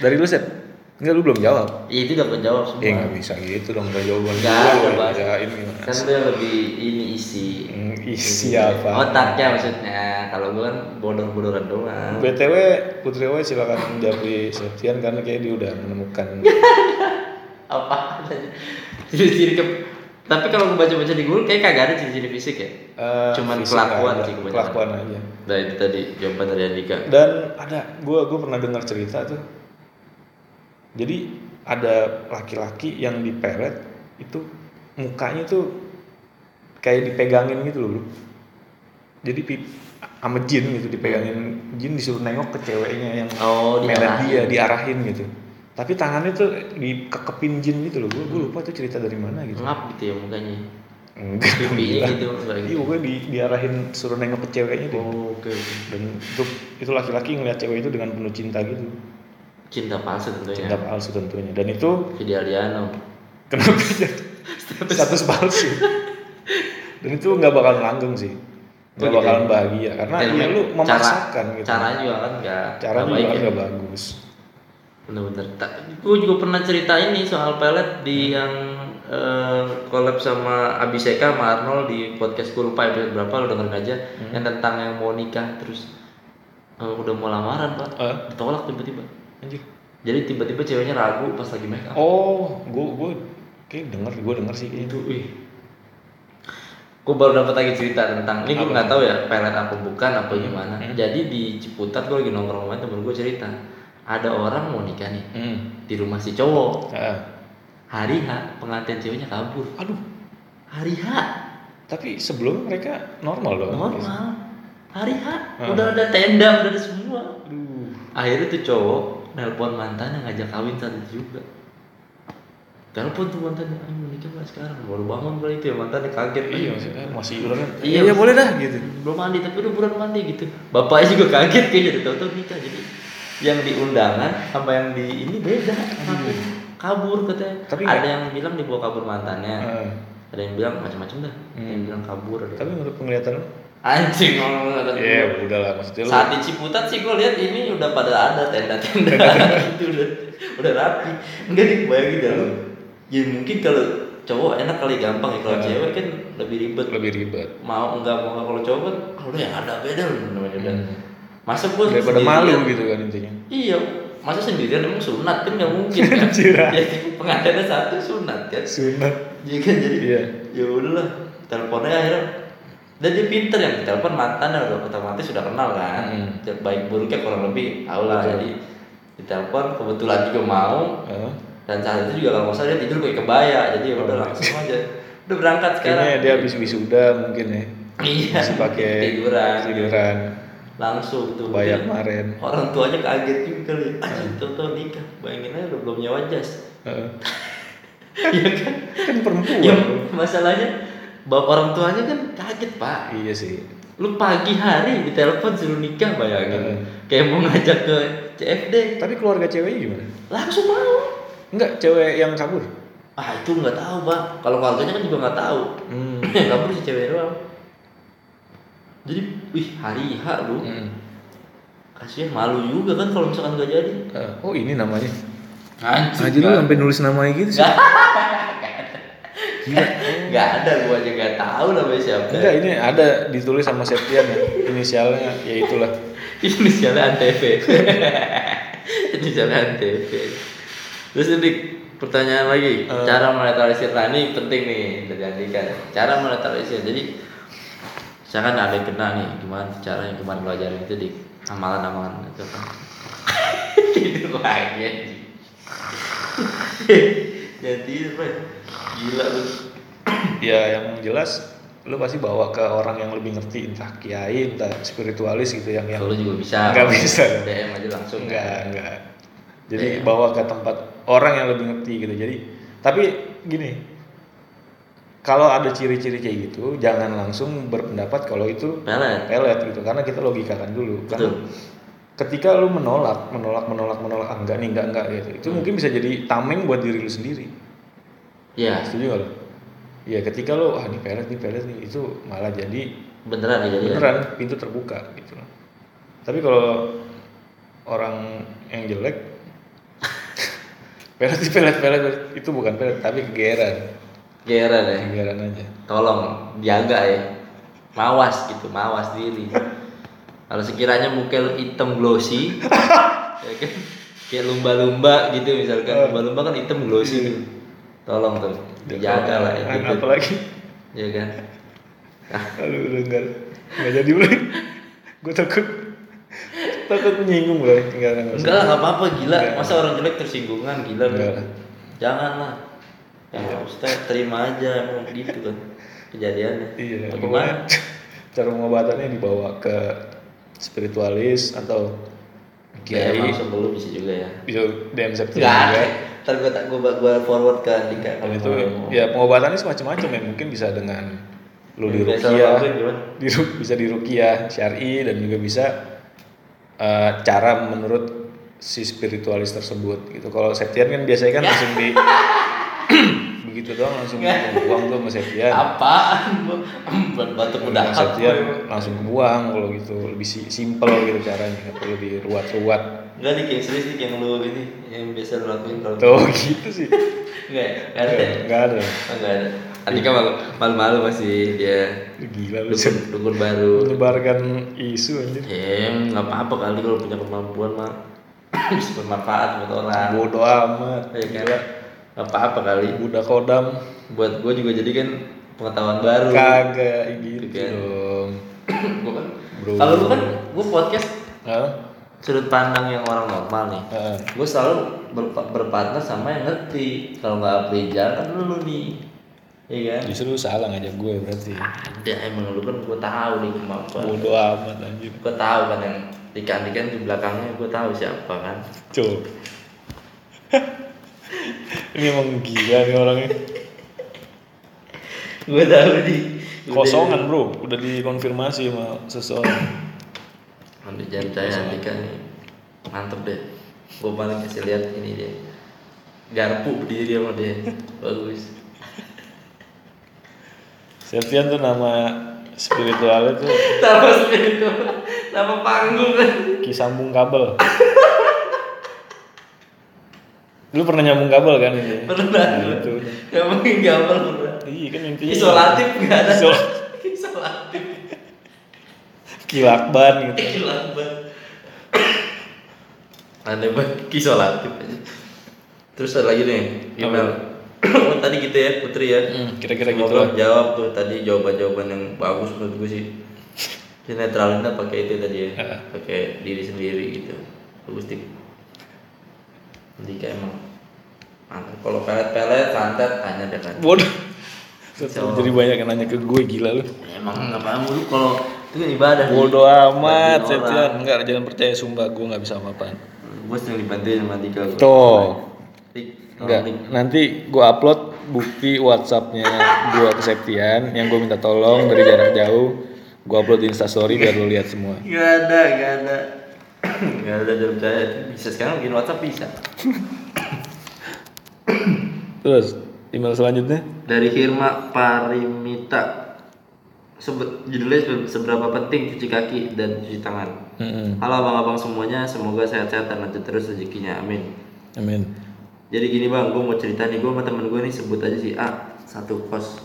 dari lu set Enggak lu belum jawab Ya, itu dapat jawab semua. ya nggak bisa gitu dong dari jawaban Nggak, udah gua bahas. bacain gimana Kan dia lebih ini isi. Hmm, isi Gitu. apa Otaknya maksudnya. Kalau gua kan bodor-bodoran doang. BTW Putri Wai silakan Japri Septian karena kayak dia udah menemukan Apa? Ciri-ciri ke tapi kalau gua baca-baca di Google kayak kagak ada ciri-ciri fisik ya. eh, Cuman fisik kelakuan ada, sih kebanyakan. kelakuan aja Nah, itu tadi jawaban dari Andika. dan ada gue gue pernah dengar cerita tuh jadi ada laki-laki yang dipelet itu mukanya tuh kayak dipegangin gitu loh jadi pi- sama jin gitu dipegangin jin disuruh nengok ke ceweknya yang Oh, diarahin. dia diarahin gitu tapi tangannya tuh dikekepin jin gitu loh gue gue lupa tuh cerita dari mana gitu Ngap gitu ya mukanya. enggak Pipinya gitu iya gitu. pokoknya di, diarahin suruh nengok ke ceweknya deh Oh, oke oke. dan itu itu laki-laki ngeliat cewek itu dengan penuh cinta gitu Cinta palsu tentunya. cinta palsu tentunya dan itu Vidi Aliano. kenapa status palsu dan itu nggak bakal langgeng sih Oh, gitu bakalan ya? bahagia karena Dan ya lu cara- memaksakan gitu Caranya juga kan enggak cara juga kan ya. nggak bagus Bener-bener. Gue juga pernah cerita ini soal pelet di yang eh, collab sama Abiseka sama Arnold di podcast gue lupa episode berapa lo dengerin aja Hmm. yang tentang yang mau nikah terus eh, udah mau lamaran pak Eh? ditolak tiba-tiba anjir jadi tiba-tiba ceweknya ragu pas lagi make up. Oh gue gue kayak denger gue denger sih itu ih gue baru dapat lagi cerita tentang ini gue nggak tahu ya pelet apa bukan apa gimana. Jadi di Ciputat gue lagi nongkrong sama temen gue cerita ada orang mau nikah nih hmm. di rumah si cowok. Ah. hari H pengantin ceweknya kabur. Aduh. Hari H. Tapi sebelum mereka normal dong. Normal. Hari H udah ada tenda udah ada semua. Aduh. Akhirnya tuh cowok nelpon mantannya ngajak kawin saat itu juga. Telepon tuh mantannya ayo mau nikah nggak sekarang? Baru bangun kali itu ya mantannya kaget. Iya maksudnya masih udah kan Iya, iya boleh dah gitu. belum mandi tapi udah bulan mandi gitu. Bapaknya juga kaget kayaknya udah tahu-tahu nikah jadi yang di undangan sama yang di ini beda. Tapi kabur katanya. Tapi ada yang bilang dibawa kabur mantannya. Ah. ada yang bilang macam-macam dah. Ada yang bilang kabur ada tapi menurut penglihatan anjing ngomong kata ya udah lah maksudnya saat di Ciputat sih gue lihat ini udah pada ada tenda-tenda itu udah udah rapi. Enggak nih bayangin dah lu. Ya mungkin kalau cowok enak kali gampang ya. Kalau Ah. cewek kan lebih ribet. Lebih ribet. Mau enggak mau kalau cowok kan kalau yang ada beda loh namanya udah. Masa gue Hmm. daripada malu gitu kan intinya. Iya masa sendirian emang sunat kan nggak mungkin kan? Ya pengantinnya satu sunat kan? Sunat. Iya kan jadi Iya. ya udahlah teleponnya akhirnya dan dia pinter yang telepon mantannya udah otomatis sudah kenal kan. Hmm. baik buruknya kurang lebih tahu lah. Jadi ditelepon kebetulan juga mau. Ah. dan saat itu juga kalau salah dia tidur kayak kebaya. Jadi ya udah langsung aja. Udah berangkat sekarang. Kayaknya dia habis wisuda mungkin ya. iya. Masih pakai tiduran tiduran. langsung tuh. Bayar kemarin. orang tuanya kaget juga kali aja tuh nikah. Bayangin aja udah belum nyawa jas. Iya kan? Kan perempuan. ya masalahnya bapak orang tuanya kan kaget pak Iya sih. lu pagi hari ditelepon suruh nikah bayangin Heeh. kayak mau ngajak ke CFD Tapi keluarga ceweknya gimana? langsung mau Enggak, cewek yang kabur. ah itu nggak tahu bang kalau keluarganya kan juga nggak tahu Hmm. kabur si cewek doang jadi wih hari H lu Hmm. kasihan malu juga kan kalau misalkan gak jadi Eh, oh ini namanya. Anjir, Aja lu sampai nulis namanya gitu sih. Gila. Gak ada gua aja gak tahu namanya siapa Enggak, ini ada ditulis sama Septian ya. Inisialnya ya itulah. inisialnya antv inisialnya antv terus ini pertanyaan lagi Eh. cara menetralisir nah ini penting nih terjadikan cara menetralisir jadi misalkan ada yang kena nih gimana caranya kemarin belajar itu di amalan-amalan itu kan tidur lagi anjing. jadi? Gila lu. Ya yang jelas lu pasti bawa ke orang yang lebih ngerti entah kiai entah spiritualis gitu yang yang Kalau juga bisa Nggak bisa. DM aja langsung. Enggak enggak jadi Iya. bawa ke tempat orang yang lebih ngerti gitu. Jadi tapi gini kalau ada ciri-ciri kayak gitu jangan langsung berpendapat kalau itu pelet. pelet gitu. Karena kita logikakan dulu. Karena betul. ketika lu menolak menolak menolak menolak ah, enggak nih enggak enggak gitu itu Hmm. mungkin bisa jadi tameng buat diri lu sendiri ya setuju gak lu? ya ketika lu ah ini pelet nih pelet nih itu malah jadi beneran ya jadi ya? beneran pintu terbuka gitu loh. Tapi kalau orang yang jelek pelet pelet pelet itu bukan pelet tapi kegeeran, Geran ya kegeeran aja. tolong jaga ya mawas gitu mawas diri kalau sekiranya lu hitam glossy ya kan kayak lumba-lumba gitu misalkan lumba-lumba kan hitam glossy tuh. Tolong tuh dijaga lah ya. Gitu Apalagi ya kan? Aduh udah enggak enggak jadi boleh. Gue takut. Takut menyinggung boleh enggak enggak enggak lah nggak apa-apa. Gila. Enggak. masa orang jelek tersinggungan? Gila Enggak lah. jangan lah. Ya Ustaz terima aja emang gitu kan. Kejadiannya. Iya, Bagaimana? cara pengobatannya dibawa ke spiritualis atau Kiai. kiai dulu bisa juga ya. Bisa DM Enggak juga. Ntar gue tak gue gue forward ke Andika. Dan itu ya pengobatannya semacam-macam ya mungkin bisa dengan lu di lakuin gimana? di bisa di rukiah syar'i dan juga bisa eh, cara menurut si spiritualis tersebut gitu. Kalau Septian kan biasanya kan langsung di begitu doang langsung buang tuh sama Septian. Apaan buat batuk udah Kalau Septian langsung kebuang kalau gitu lebih si- simple gitu caranya nggak perlu diruat-ruat. Enggak nih kayak serius nih kayak lu ini yang biasa lu lakuin kalau Tuh gitu sih. enggak? Enggak ada. Enggak ada. Oh, Enggak ada. Andika malu malu-malu masih dia Gila lu dukun, dukun baru. menyebarkan isu anjir. Ya, nggak apa-apa kali kalau punya kemampuan mah bisa bermanfaat buat orang. Bodoh amat. Ya kan? Nggak apa-apa kali. Budak kodam Buat gue juga jadi kan pengetahuan baru. kagak gitu Kan. dong. Gua kan kalau lu kan gue podcast? Sudut pandang yang orang normal nih Heeh. gue selalu berpa- berpartner sama yang ngerti kalau nggak Aprija kan lu nih iya kan Justru lu salah ngajak gue berarti. ada emang lu kan gue tahu nih kemampuan Bodoh amat anjir. gue tahu kan yang ikan-ikan di belakangnya gue tahu siapa kan Coba. Ini emang gila nih orangnya. gue tahu nih Kosongan bro, udah dikonfirmasi sama seseorang. Nanti jam saya Andika nih. Mantep deh. Gue paling kasih lihat ini dia. Garpu berdiri sama dia. Bagus. Septian tuh nama spiritualnya tuh nama itu nama panggung. Kan kisambung kabel. Lu pernah nyambung kabel kan? Ini? pernah. Nah, itu. ngomongin gambar pernah. Iya kan intinya. isolatif nggak ada. Isol- isolatif Kilakban gitu. gila banget aneh banget isolatif aja. Terus ada lagi nih email. Oh, tadi gitu ya Putri ya. Hmm, kira-kira gitu lah. jawab tuh tadi jawaban-jawaban yang bagus menurut gue sih. Si netralinnya pakai itu tadi ya Heeh. pakai diri sendiri gitu. Bagus tip. Jadi kayak emang mantap kalau pelet-pelet santet tanya deh kan. Bodoh. Jadi banyak yang nanya ke gue gila lu. Emang ngapain lu kalau itu kan ibadah. nih. Bodoh amat, Septian. Enggak, jangan percaya sumpah gue nggak bisa apa-apaan. Gue sering dibantuin sama gua. Tuh. Enggak, nanti gue upload bukti WhatsAppnya gue ke Septian yang gue minta tolong dari jarak jauh. Gue upload di Instastory biar lu lihat semua. Gak ada, gak ada. gak ada dalam percaya. Bisa sekarang bikin WhatsApp bisa. Terus email selanjutnya? Dari Hirma Parimita. Sebe- judulnya se- seberapa penting cuci kaki dan cuci tangan. Mm-mm. Halo abang-abang semuanya, semoga sehat-sehat dan lanjut terus rezekinya, amin. Amin. Jadi gini bang, gue mau cerita nih, gue sama temen gue nih sebut aja si A satu kos.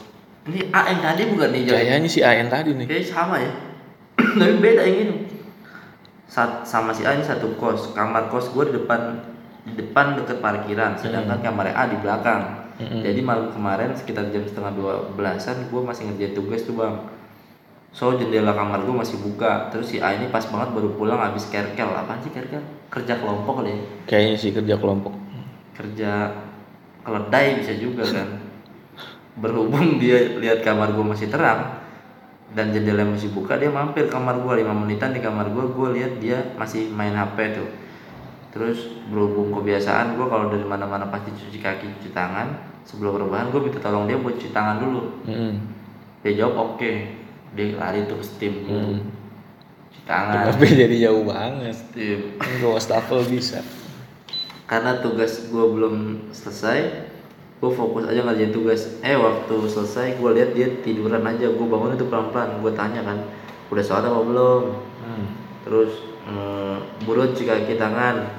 Ini A yang tadi bukan nih? Kayaknya si Ayan tadi nih. Kayaknya sama ya, tapi beda yang ini. Sat, sama si A ini satu kos, kamar kos gue di depan di depan deket parkiran, sedangkan kamar A di belakang. Mm-mm. Jadi malam kemarin sekitar jam setengah dua belasan, gue masih ngerjain tugas tuh bang. So jendela kamar gue masih buka, terus si A ini pas banget baru pulang habis kerkel, apaan sih kerkel? Kerja kelompok kali ya? Kayaknya sih kerja kelompok. kerja keledai bisa juga kan berhubung dia lihat kamar gue masih terang dan jendela masih buka dia mampir kamar gue lima menitan di kamar gue gue lihat dia masih main hp tuh terus berhubung kebiasaan gue kalau dari mana-mana pasti cuci kaki cuci tangan sebelum rebahan gue minta tolong dia buat cuci tangan dulu Mm-mm. dia jawab oke dia lari tuh ke steam. Hmm. cuci tangan. Tapi jadi jauh banget. steam. Gue wastafel bisa. karena tugas gue belum selesai gue fokus aja ngerjain tugas. Eh waktu selesai gue lihat dia tiduran aja. Gue bangun itu pelan pelan gue tanya kan udah sholat apa belum? Hmm. terus mm, buruan cuci kaki tangan.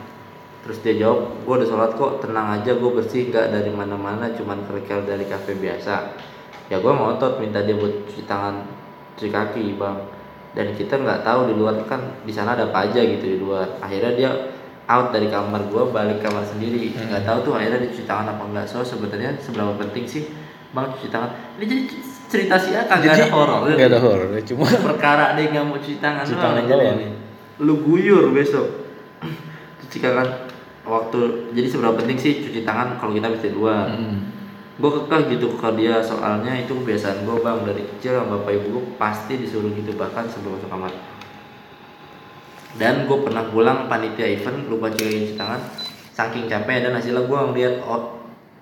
Terus dia jawab gue udah sholat kok tenang aja. Gue bersih. Nggak dari mana mana cuman kerikil dari kafe biasa. Ya gue ngotot minta dia buat cuci tangan cuci kaki bang. Dan kita nggak tahu di luar kan di sana ada apa aja gitu di luar. Akhirnya dia out dari kamar gue balik kamar sendiri. Nggak tahu tuh akhirnya dia cuci tangan apa enggak so sebenarnya seberapa penting sih bang cuci tangan? Ini jadi cerita si A kagak ada horor. Gak ada horor, cuma perkara dia nggak mau cuci tangan Cuci tangan aja nih. lu guyur besok. Cuci tangan waktu jadi seberapa penting sih cuci tangan kalau kita bisa di luar? Mm. Gue kekeh gitu ke dia soalnya itu kebiasaan gue bang. Dari kecil sama bapak ibu gue pasti disuruh gitu bahkan sebelum masuk kamar. Dan gue pernah pulang panitia event lupa cuci tangan. Saking capek dan hasilnya gue ngeliat oh,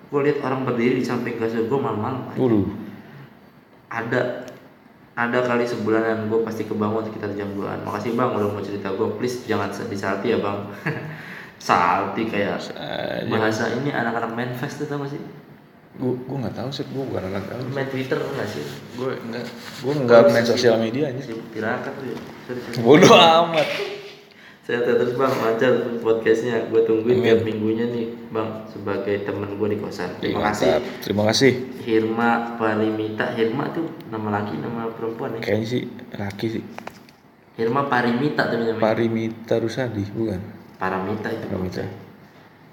gue lihat orang berdiri di samping kasur gue malam-malam ada ada kali sebulanan gue pasti kebangun sekitar jam 2an makasih bang udah mau cerita gue please jangan sedih salty ya bang. Salty kayak bahasa ini anak-anak manifest tuh tau gak sih Gue gue nggak tahu sih, gue bukan anak tahu. main twitter gak sih Gue enggak, gue nggak main sosial media aja. tirakat tuh ya. Bodoh amat. saya terus bang lancar podcastnya gue tungguin Amin. tiap minggunya nih bang sebagai temen gue di kosan terima kasih Mantap. Terima kasih. Hirma Parimita Hirma tuh nama laki nama perempuan ya Kayaknya sih laki sih. Hirma Parimita tapi namanya Parimita Rusadi, bukan? Paramita itu Paramita.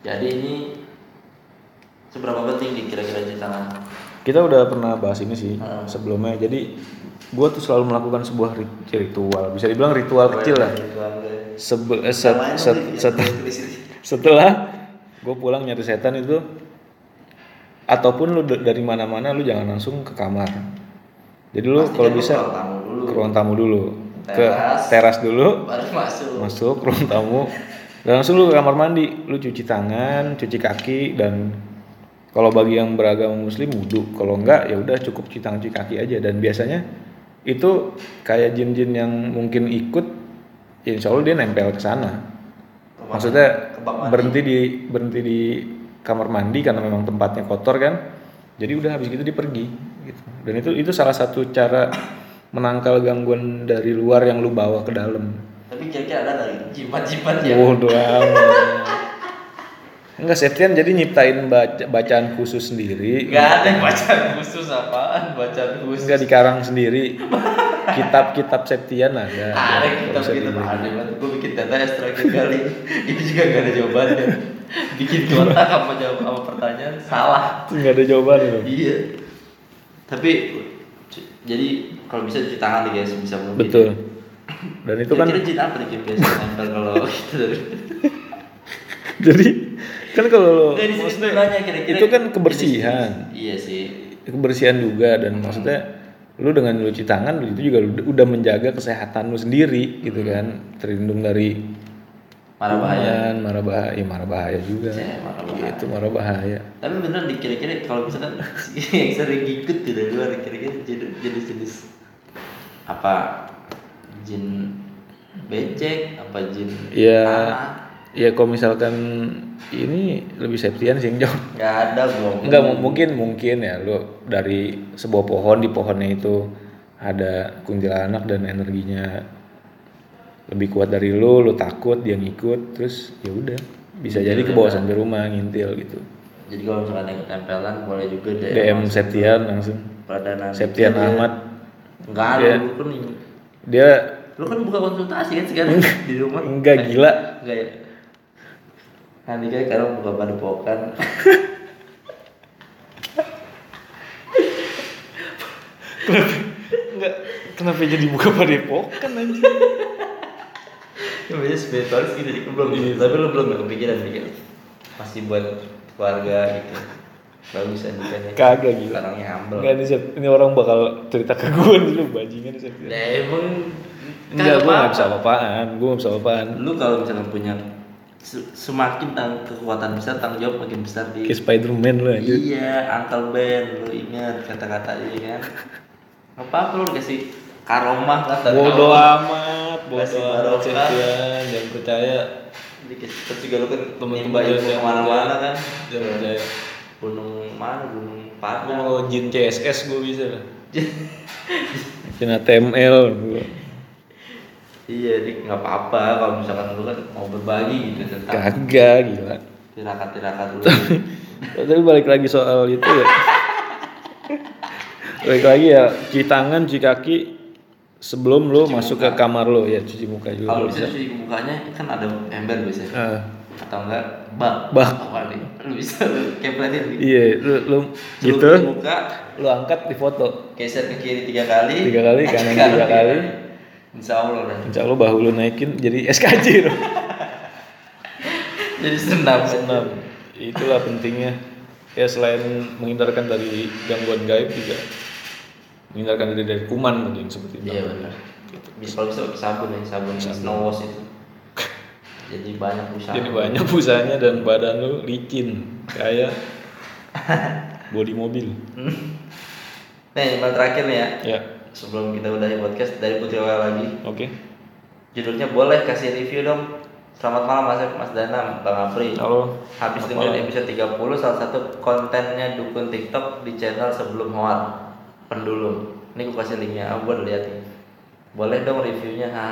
Jadi ini seberapa penting nih kira-kira cuci tangan? Kita udah pernah bahas ini sih Hmm. sebelumnya. Jadi gue tuh selalu melakukan sebuah rit- ritual, bisa dibilang ritual kecil lah. Sebe- eh, set- set- set- setelah gue pulang nyari setan itu ataupun lu dari mana-mana lu jangan langsung ke kamar jadi lu kalau bisa ke ruang tamu dulu ke Teras. teras dulu baru masuk. masuk ruang tamu dan langsung lu ke kamar mandi lu cuci tangan cuci kaki dan kalau bagi yang beragama muslim wudhu kalau enggak ya udah cukup cuci tangan cuci kaki aja. Dan biasanya itu kayak jin-jin yang mungkin ikut ya insya Allah dia nempel ke sana. Maksudnya berhenti di berhenti di kamar mandi karena memang tempatnya kotor kan? Jadi udah habis gitu dia pergi gitu. Dan itu itu salah satu cara menangkal gangguan dari luar yang lu bawa ke dalam. Tapi kira-kira ada nggak? Jimat-jimat ya? Waduh. Enggak Septian jadi nyiptain baca- bacaan khusus sendiri. Gak ada bacaan khusus apaan bacaan khusus. Enggak dikarang sendiri. Kitab-kitab Septian ada. Ada kita dibeli. ada banget. Gue bikin data extract kali. Itu juga gak ada jawabannya. Bikin kotak apa jawab apa pertanyaan salah. Enggak ada jawaban itu. Iya. Tapi jadi kalau bisa cuci tangan nih guys bisa mungkin. Betul. Dan itu kan Kira-kira jin apa nih Kim, biasa nempel kalau gitu dari jadi kan kalau Dari maksudnya kira-kira itu kan kebersihan. Iya sih. kebersihan juga dan maksudnya lu dengan cuci tangan itu juga udah menjaga kesehatan lu sendiri gitu kan. Terlindung dari marah bahaya. marah bahaya marah bahaya juga. Cek, marah bahaya. itu marah bahaya. Tapi beneran di kira-kira kalau misalkan yang sering ngikut di dari luar kira-kira jenis jenis apa? Jin becek apa jin ya tanah ya kalau misalkan ini lebih septian sih yang jauh nggak ada Enggak mu- mungkin mungkin ya lu dari sebuah pohon di pohonnya itu ada kuntilanak dan energinya lebih kuat dari lu, lu takut dia ngikut terus ya udah bisa jadi ke bawah sampai rumah ngintil gitu. jadi kalau misalkan yang ketempelan boleh juga DM, DM Septian langsung. perdana Septian. Ahmad enggak ada Dia- lu kan dia lu kan buka konsultasi kan sekarang di rumah enggak gila. enggak ya nanti kan sekarang buka padepokan. Enggak kenapa jadi buka padepokan anjing? Ya biasanya spiritualis gitu sih, belum tapi lu belum kepikiran mikir masih buat keluarga gitu. Bagus andikanya Kagak gila. orangnya humble. Enggak ini, ini orang bakal cerita ke gue dulu bajingan Septian. ya emang Enggak, gue gak bisa apa-apaan, gue gak bisa apa-apaan. lu kalau misalkan punya semakin tang kekuatan besar tanggung jawab makin besar di Kayak Spiderman lu anjir. iya Uncle Ben lu ingat kata-katanya kan apa apa lu kasih karomah kata Bodoh amat, bodoh amat. Septian, jangan percaya. dikit terus juga lu kan Temen-temen jangan ke mana-mana kan Jangan percaya. gunung mana gunung Padang mau jin CSS gue bisa lah. Jin ATML gue. Iya dik nggak apa-apa kalau misalkan lu kan mau berbagi gitu tentang Kagak gila. tirakat-tirakat lu Tapi balik lagi soal itu ya. balik lagi ya, cuci tangan, cuci kaki sebelum lu masuk ke kamar lu ya cuci muka juga. kalau lu bisa cuci mukanya kan ada ember biasanya Ah, atau enggak bak Bak. apa nih lu bisa lu kepletin iya, lu, lu Lu gitu, cuci muka lu angkat di foto. geser ke kiri tiga kali Tiga kali, kanan tiga kali. Insya Allah dah Insya Allah bahu lu naikin jadi SKJ loh. jadi senam. Senam. Itulah pentingnya. Ya selain menghindarkan dari gangguan gaib juga. Menghindarkan diri dari kuman mungkin seperti itu. iya benar. Bisa kalau bisa pakai sabun ya sabun snow wash itu. Jadi banyak usaha. Jadi banyak busanya dan badan lu licin kayak bodi mobil. nah yang terakhir nih ya. Ya, sebelum kita udahi podcast dari Putri Wala lagi oke. judulnya boleh kasih review dong Selamat malam Mas Mas Danam, Bang Apri. Halo. Habis dengerin episode 30 salah satu kontennya dukun TikTok di channel sebelum hoar pendulum. Ini gue kasih linknya, gue udah lihat nih. Boleh dong reviewnya, ha,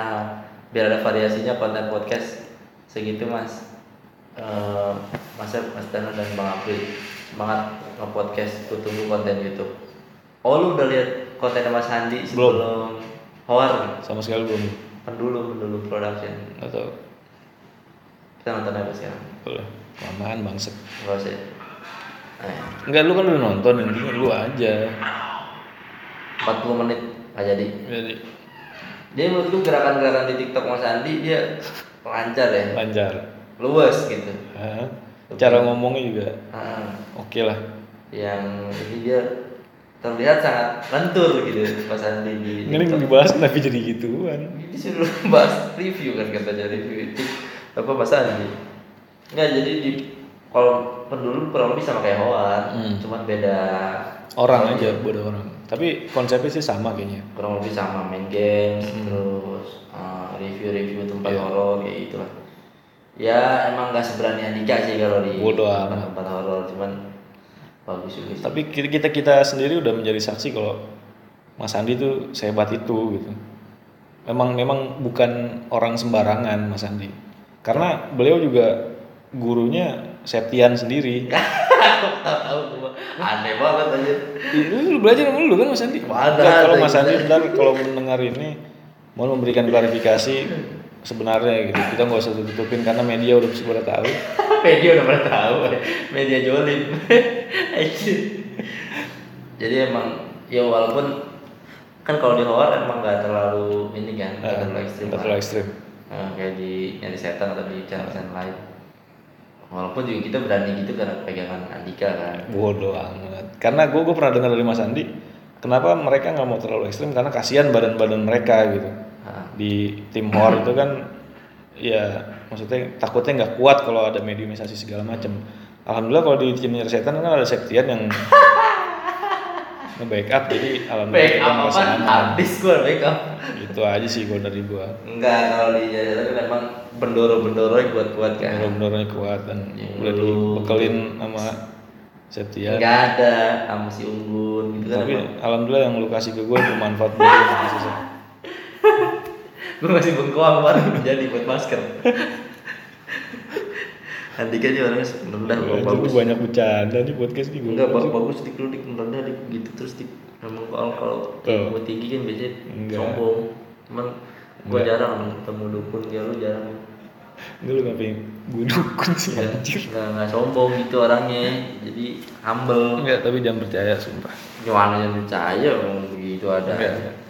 biar ada variasinya konten podcast segitu mas. Eh, mas Mas Dana dan Bang Apri semangat nge-podcast, tunggu konten YouTube. Oh lu udah lihat kontennya Mas Handi sebelum hoar? Sama sekali belum. Pendulum, pendulum production. Atau Kita nonton apa sekarang? boleh. Kelamaan bangset. Usah. Eh, Enggak lu kan udah nonton intinya lu aja. 40 menit nggak jadi. Jadi Jadi menurut lu gerakan-gerakan di TikTok Mas Andi dia lancar ya, lancar. luas gitu. Hah? Cara ngomongnya juga Ah, oke lah. yang jadi dia terlihat sangat lentur gitu Mas Andi di Ini dibahas kenapa jadi gituan? Disuruh bahas review kan katanya review itu apa Mas Andi. Enggak jadi di kalau pendulu kurang lebih sama kayak Hoan, Hmm. cuman beda Orang aja, bodoh orang. Tapi konsepnya sih sama kayaknya. kurang lebih sama main games Hmm. terus uh, review-review tempat Iya. horor kayak gitu lah ya emang nggak seberani Andika sih kalau di Bodo amat. tempat horor cuman bagus juga sih Tapi kita kita, kita sendiri udah menjadi saksi kalau Mas Andi tuh sehebat itu gitu. Memang memang bukan orang sembarangan Mas Andi. Karena beliau juga gurunya Septian sendiri. aneh banget aja Ih, Lu, belajar sama lu kan Mas Andi? Kalau Mas Andi ntar kalau mendengar ini mau memberikan klarifikasi sebenarnya gitu. Kita nggak usah tutupin karena media udah pada tahu. Media udah pernah tahu. Media jolim. Jadi emang ya walaupun kan kalau di horor emang nggak terlalu ini kan nggak terlalu ekstrim Nggak terlalu ekstrim. Nah, kayak di nyari setan atau di channel channel lain. Walaupun juga kita berani gitu karena pegangan Andika kan. Bodoh amat. karena gue gue pernah dengar dari Mas Andi kenapa mereka nggak mau terlalu ekstrim? Karena kasihan badan-badan mereka gitu. Nah, di tim Hor itu kan ya maksudnya takutnya nggak kuat kalau ada mediumisasi segala macam alhamdulillah kalau di tim Setan kan ada Septian yang nge-backup jadi alhamdulillah Back up apa? Habis gua back up. itu aja sih gue dari gue Enggak, kalau di jajaran kan emang bendoro-bendoro kuat-kuat kan. bener-benernya kuat dan Ya, udah dibekelin sama Septian Enggak ada sama si Unggun gitu kan. tapi emang. alhamdulillah yang lu kasih ke gue bermanfaat buat gue Gua masih bengkoang kemarin jadi buat masker. Andika aja orangnya rendah Anjir, bagus. banyak bercanda nih podcast nih gue Enggak bagus, bagus dik lu dik rendah dik gitu terus dik. Emang kalau kalau gua tinggi kan biasanya Enggak. sombong. Cuman gua Enggak. jarang ketemu dukun ya lu jarang. Enggak lu ngapain gue dukun sih Enggak, anjir enggak, enggak sombong gitu orangnya. Jadi humble. Enggak tapi jangan percaya sumpah Gimana yang percaya begitu ada. Enggak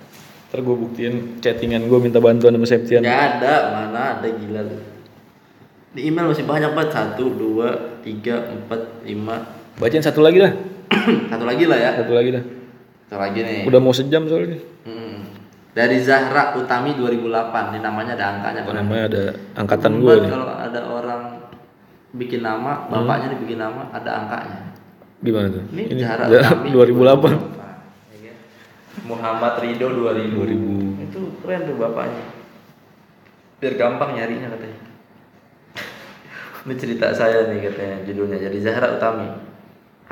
Ntar gue buktiin chattingan gue minta bantuan sama Septian Enggak ada, mana ada gila lu. Di email masih banyak banget satu, dua, tiga, empat, lima, Bacain satu lagi dah satu lagi lah ya. Satu lagi dah Satu lagi nih. Udah mau sejam soalnya Hmm. Dari Zahra Utami 2008. Ini namanya ada angkanya kan. namanya ada angkatan gue Kalau ada orang bikin nama, bapaknya dibikin nama, ada angkanya. Gimana tuh? Ini, Ini Zahra Utami 2008 ya kan? Muhammad Ridho 2000. 2000. Itu keren tuh bapaknya. Biar gampang nyarinya katanya. Ini cerita saya nih katanya judulnya. Jadi Zahra Utami.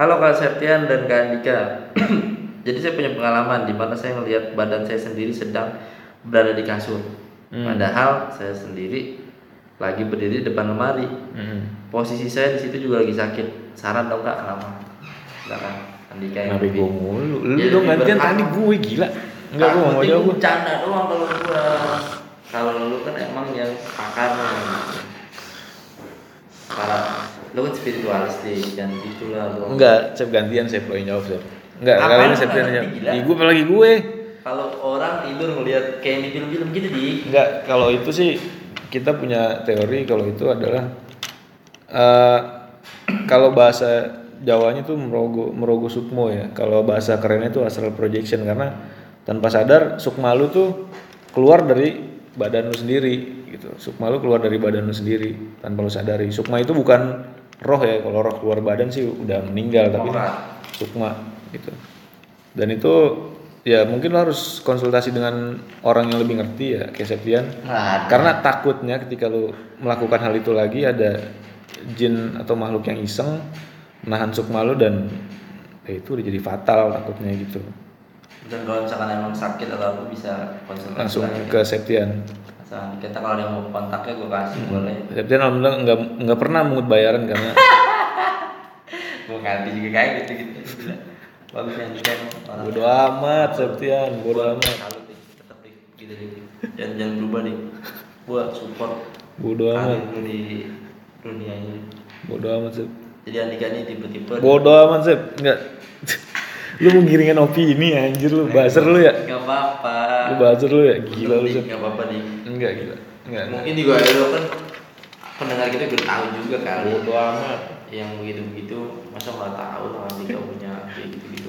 Halo Kak Septian dan Kak Andika. Jadi saya punya pengalaman di mana saya melihat badan saya sendiri sedang berada di kasur. Hmm. Padahal saya sendiri lagi berdiri di depan lemari. Hmm. Posisi saya di situ juga lagi sakit. Saran dong Kak kenapa? Silakan Andika yang Kenapa gue mulu? Lu dong gantian tadi gue gila Enggak gue mau jawab gue bercanda doang kalau gua. Kalau lu kan emang yang pakarnya. Para lu kan spiritualis deh dan itulah lu. Enggak, Sep gantian lo yang jawab Sep Enggak, kali ini jawab ngerti, gila? Ih, gue apalagi gue Kalau orang tidur ngelihat kayak di film-film gitu di. Enggak, kalau itu sih kita punya teori kalau itu adalah eh kalau bahasa Jawanya tuh merogo merogo sukmo ya. Kalau bahasa kerennya itu astral projection karena tanpa sadar sukma lu tuh keluar dari badan lu sendiri gitu. Sukma lu keluar dari badan lu sendiri tanpa lu sadari. Sukma itu bukan roh ya. Kalau roh keluar badan sih udah meninggal tapi sukma gitu. Dan itu ya mungkin lo harus konsultasi dengan orang yang lebih ngerti ya kayak Septian. Nah, Karena takutnya ketika lu melakukan hal itu lagi ada jin atau makhluk yang iseng menahan sukma lu dan ya itu udah jadi fatal takutnya gitu. dan kalau misalkan emang sakit atau apa bisa konsultasi Langsung lagi. ke Septian. Kita kalau ada yang mau kontaknya gue kasih boleh. Septian alhamdulillah nggak nggak pernah mengut bayaran karena Gue ganti juga kayak gitu gitu. Bagus yang orang. bodo amat Septian, bodo amat. Salut deh, tetap deh, gitu deh. Jangan jangan berubah deh. Gua support Bodo amat, di dunia ini. bodo amat Sep. Jadi Andika ini tipe-tipe Bodo amat Sep, enggak. lu mau giringan opini anjir lu, buzzer lu ya. Gak apa-apa. Lu buzzer lu ya, gila lu Sep. Gak apa-apa nih. Enggak gila. Enggak. enggak. Mungkin juga lo kan pendengar kita udah tahu juga kali. Bodo amat. Yang begitu-begitu masa nggak tahu kalau Andika punya kayak gitu-gitu.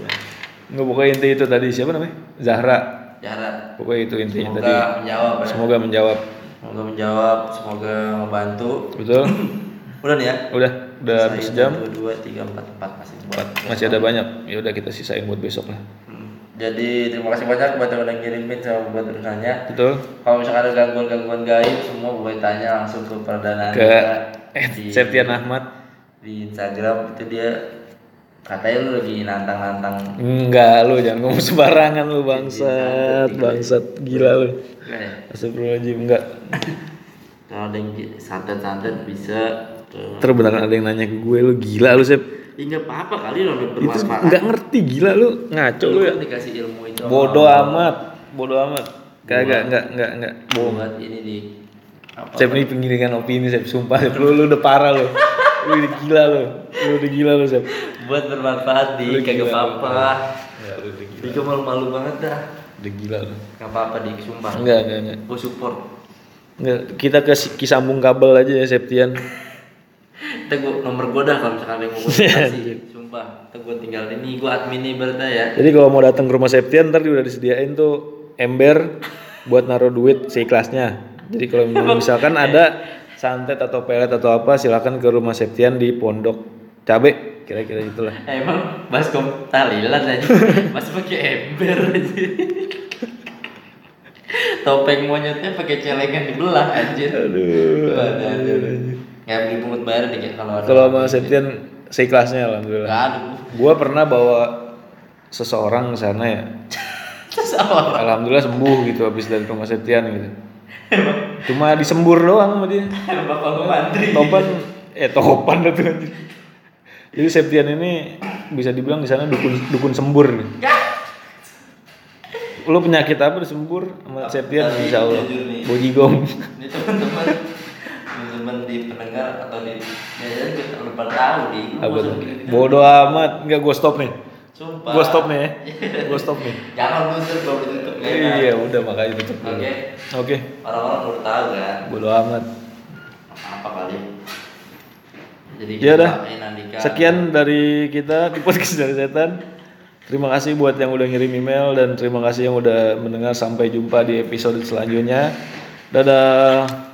Enggak pokoknya inti itu tadi siapa namanya? Zahra. Jarak. Pokoknya itu intinya Semoga tadi. menjawab. ya. Semoga menjawab. Semoga menjawab. Semoga membantu. Betul? Udah nih ya. Udah, udah habis. Satu, dua, tiga, empat, empat masih. Empat. Masih ada banyak. Ya udah kita sisain buat besok lah. Hmm. Jadi terima kasih banyak buat yang udah ngirimin sama buat urusannya. Betul? Kalau misalkan ada gangguan-gangguan gaib, semua boleh tanya langsung ke perdana Ke di, Septian Ahmad. di Instagram itu dia katanya lu lagi nantang-nantang Enggak lu jangan ngomong sembarangan lu bangsat, bangsat gila lu. Ya? Astagfirullahaladzim enggak. kalau ada yang santet-santet bisa beneran ada yang nanya ke gue lu gila lu Sep. Ya apa-apa kali lo Itu bermanfaat. enggak ngerti gila lu ngaco lu ya. dikasih ilmu itu. sama Bodoh amat, bodoh amat. Kagak, enggak, enggak, enggak. Bohong. Ini di apa? Sep ini penggiringan opini Sep, sumpah Sep. Lu, lu udah parah lu. Lu udah gila lu. Lu udah gila lu Sep. Buat bermanfaat di Lu kagak apa-apa. Ya lu udah gila. Di malu-malu banget dah. Udah gila lu. Gak apa-apa di sumpah. Enggak, enggak, enggak. Gue support. Enggak, kita ke kisambung kabel aja ya Septian. Kita gua nomor gue dah kalau misalkan ada yang mau konsultasi. Sumpah. sumpah tuh gue tinggal ini gue admin nih berarti ya Jadi kalau mau datang ke rumah Septian ntar udah disediain tuh ember buat naruh duit seikhlasnya. Jadi kalau misalkan ada santet atau pelet atau apa silakan ke rumah Septian di Pondok Cabe kira-kira itulah. Emang baskom talilan aja masih pakai ember aja topeng monyetnya pakai celengan dibelah anjir Aduh. Aduh, aduh, aduh. Nggak beli pungut bayar dikit kalau ada Kalau sama Septian seikhlasnya alhamdulillah. nggak ada Gua pernah bawa seseorang ke sana ya. apa Alhamdulillah sembuh gitu habis dari rumah Septian gitu. Cuma disembur doang sama dia. bapak gue mantri Topan eh topan itu. Jadi Septian ini bisa dibilang di sana dukun dukun sembur nih. Lu penyakit apa disembur sama Septian Tapi insya Allah. jujur nih. Bojigong. ini teman-teman teman-teman di pendengar atau di ya kita lupa tahu di Apa tuh? Bodoh amat. Enggak gua stop nih. sumpah Gua stop nih ya. Gua stop nih. jangan buzzer kalau ditutup nggak enak. Iya, udah makanya tutup dulu. oke Oke. orang-orang udah tahu kan Bodoh amat. apa kali jadi Ya Andika. Sekian dari kita di podcast dari setan. Terima kasih buat yang udah ngirim email dan terima kasih yang udah mendengar sampai jumpa di episode selanjutnya. Dadah.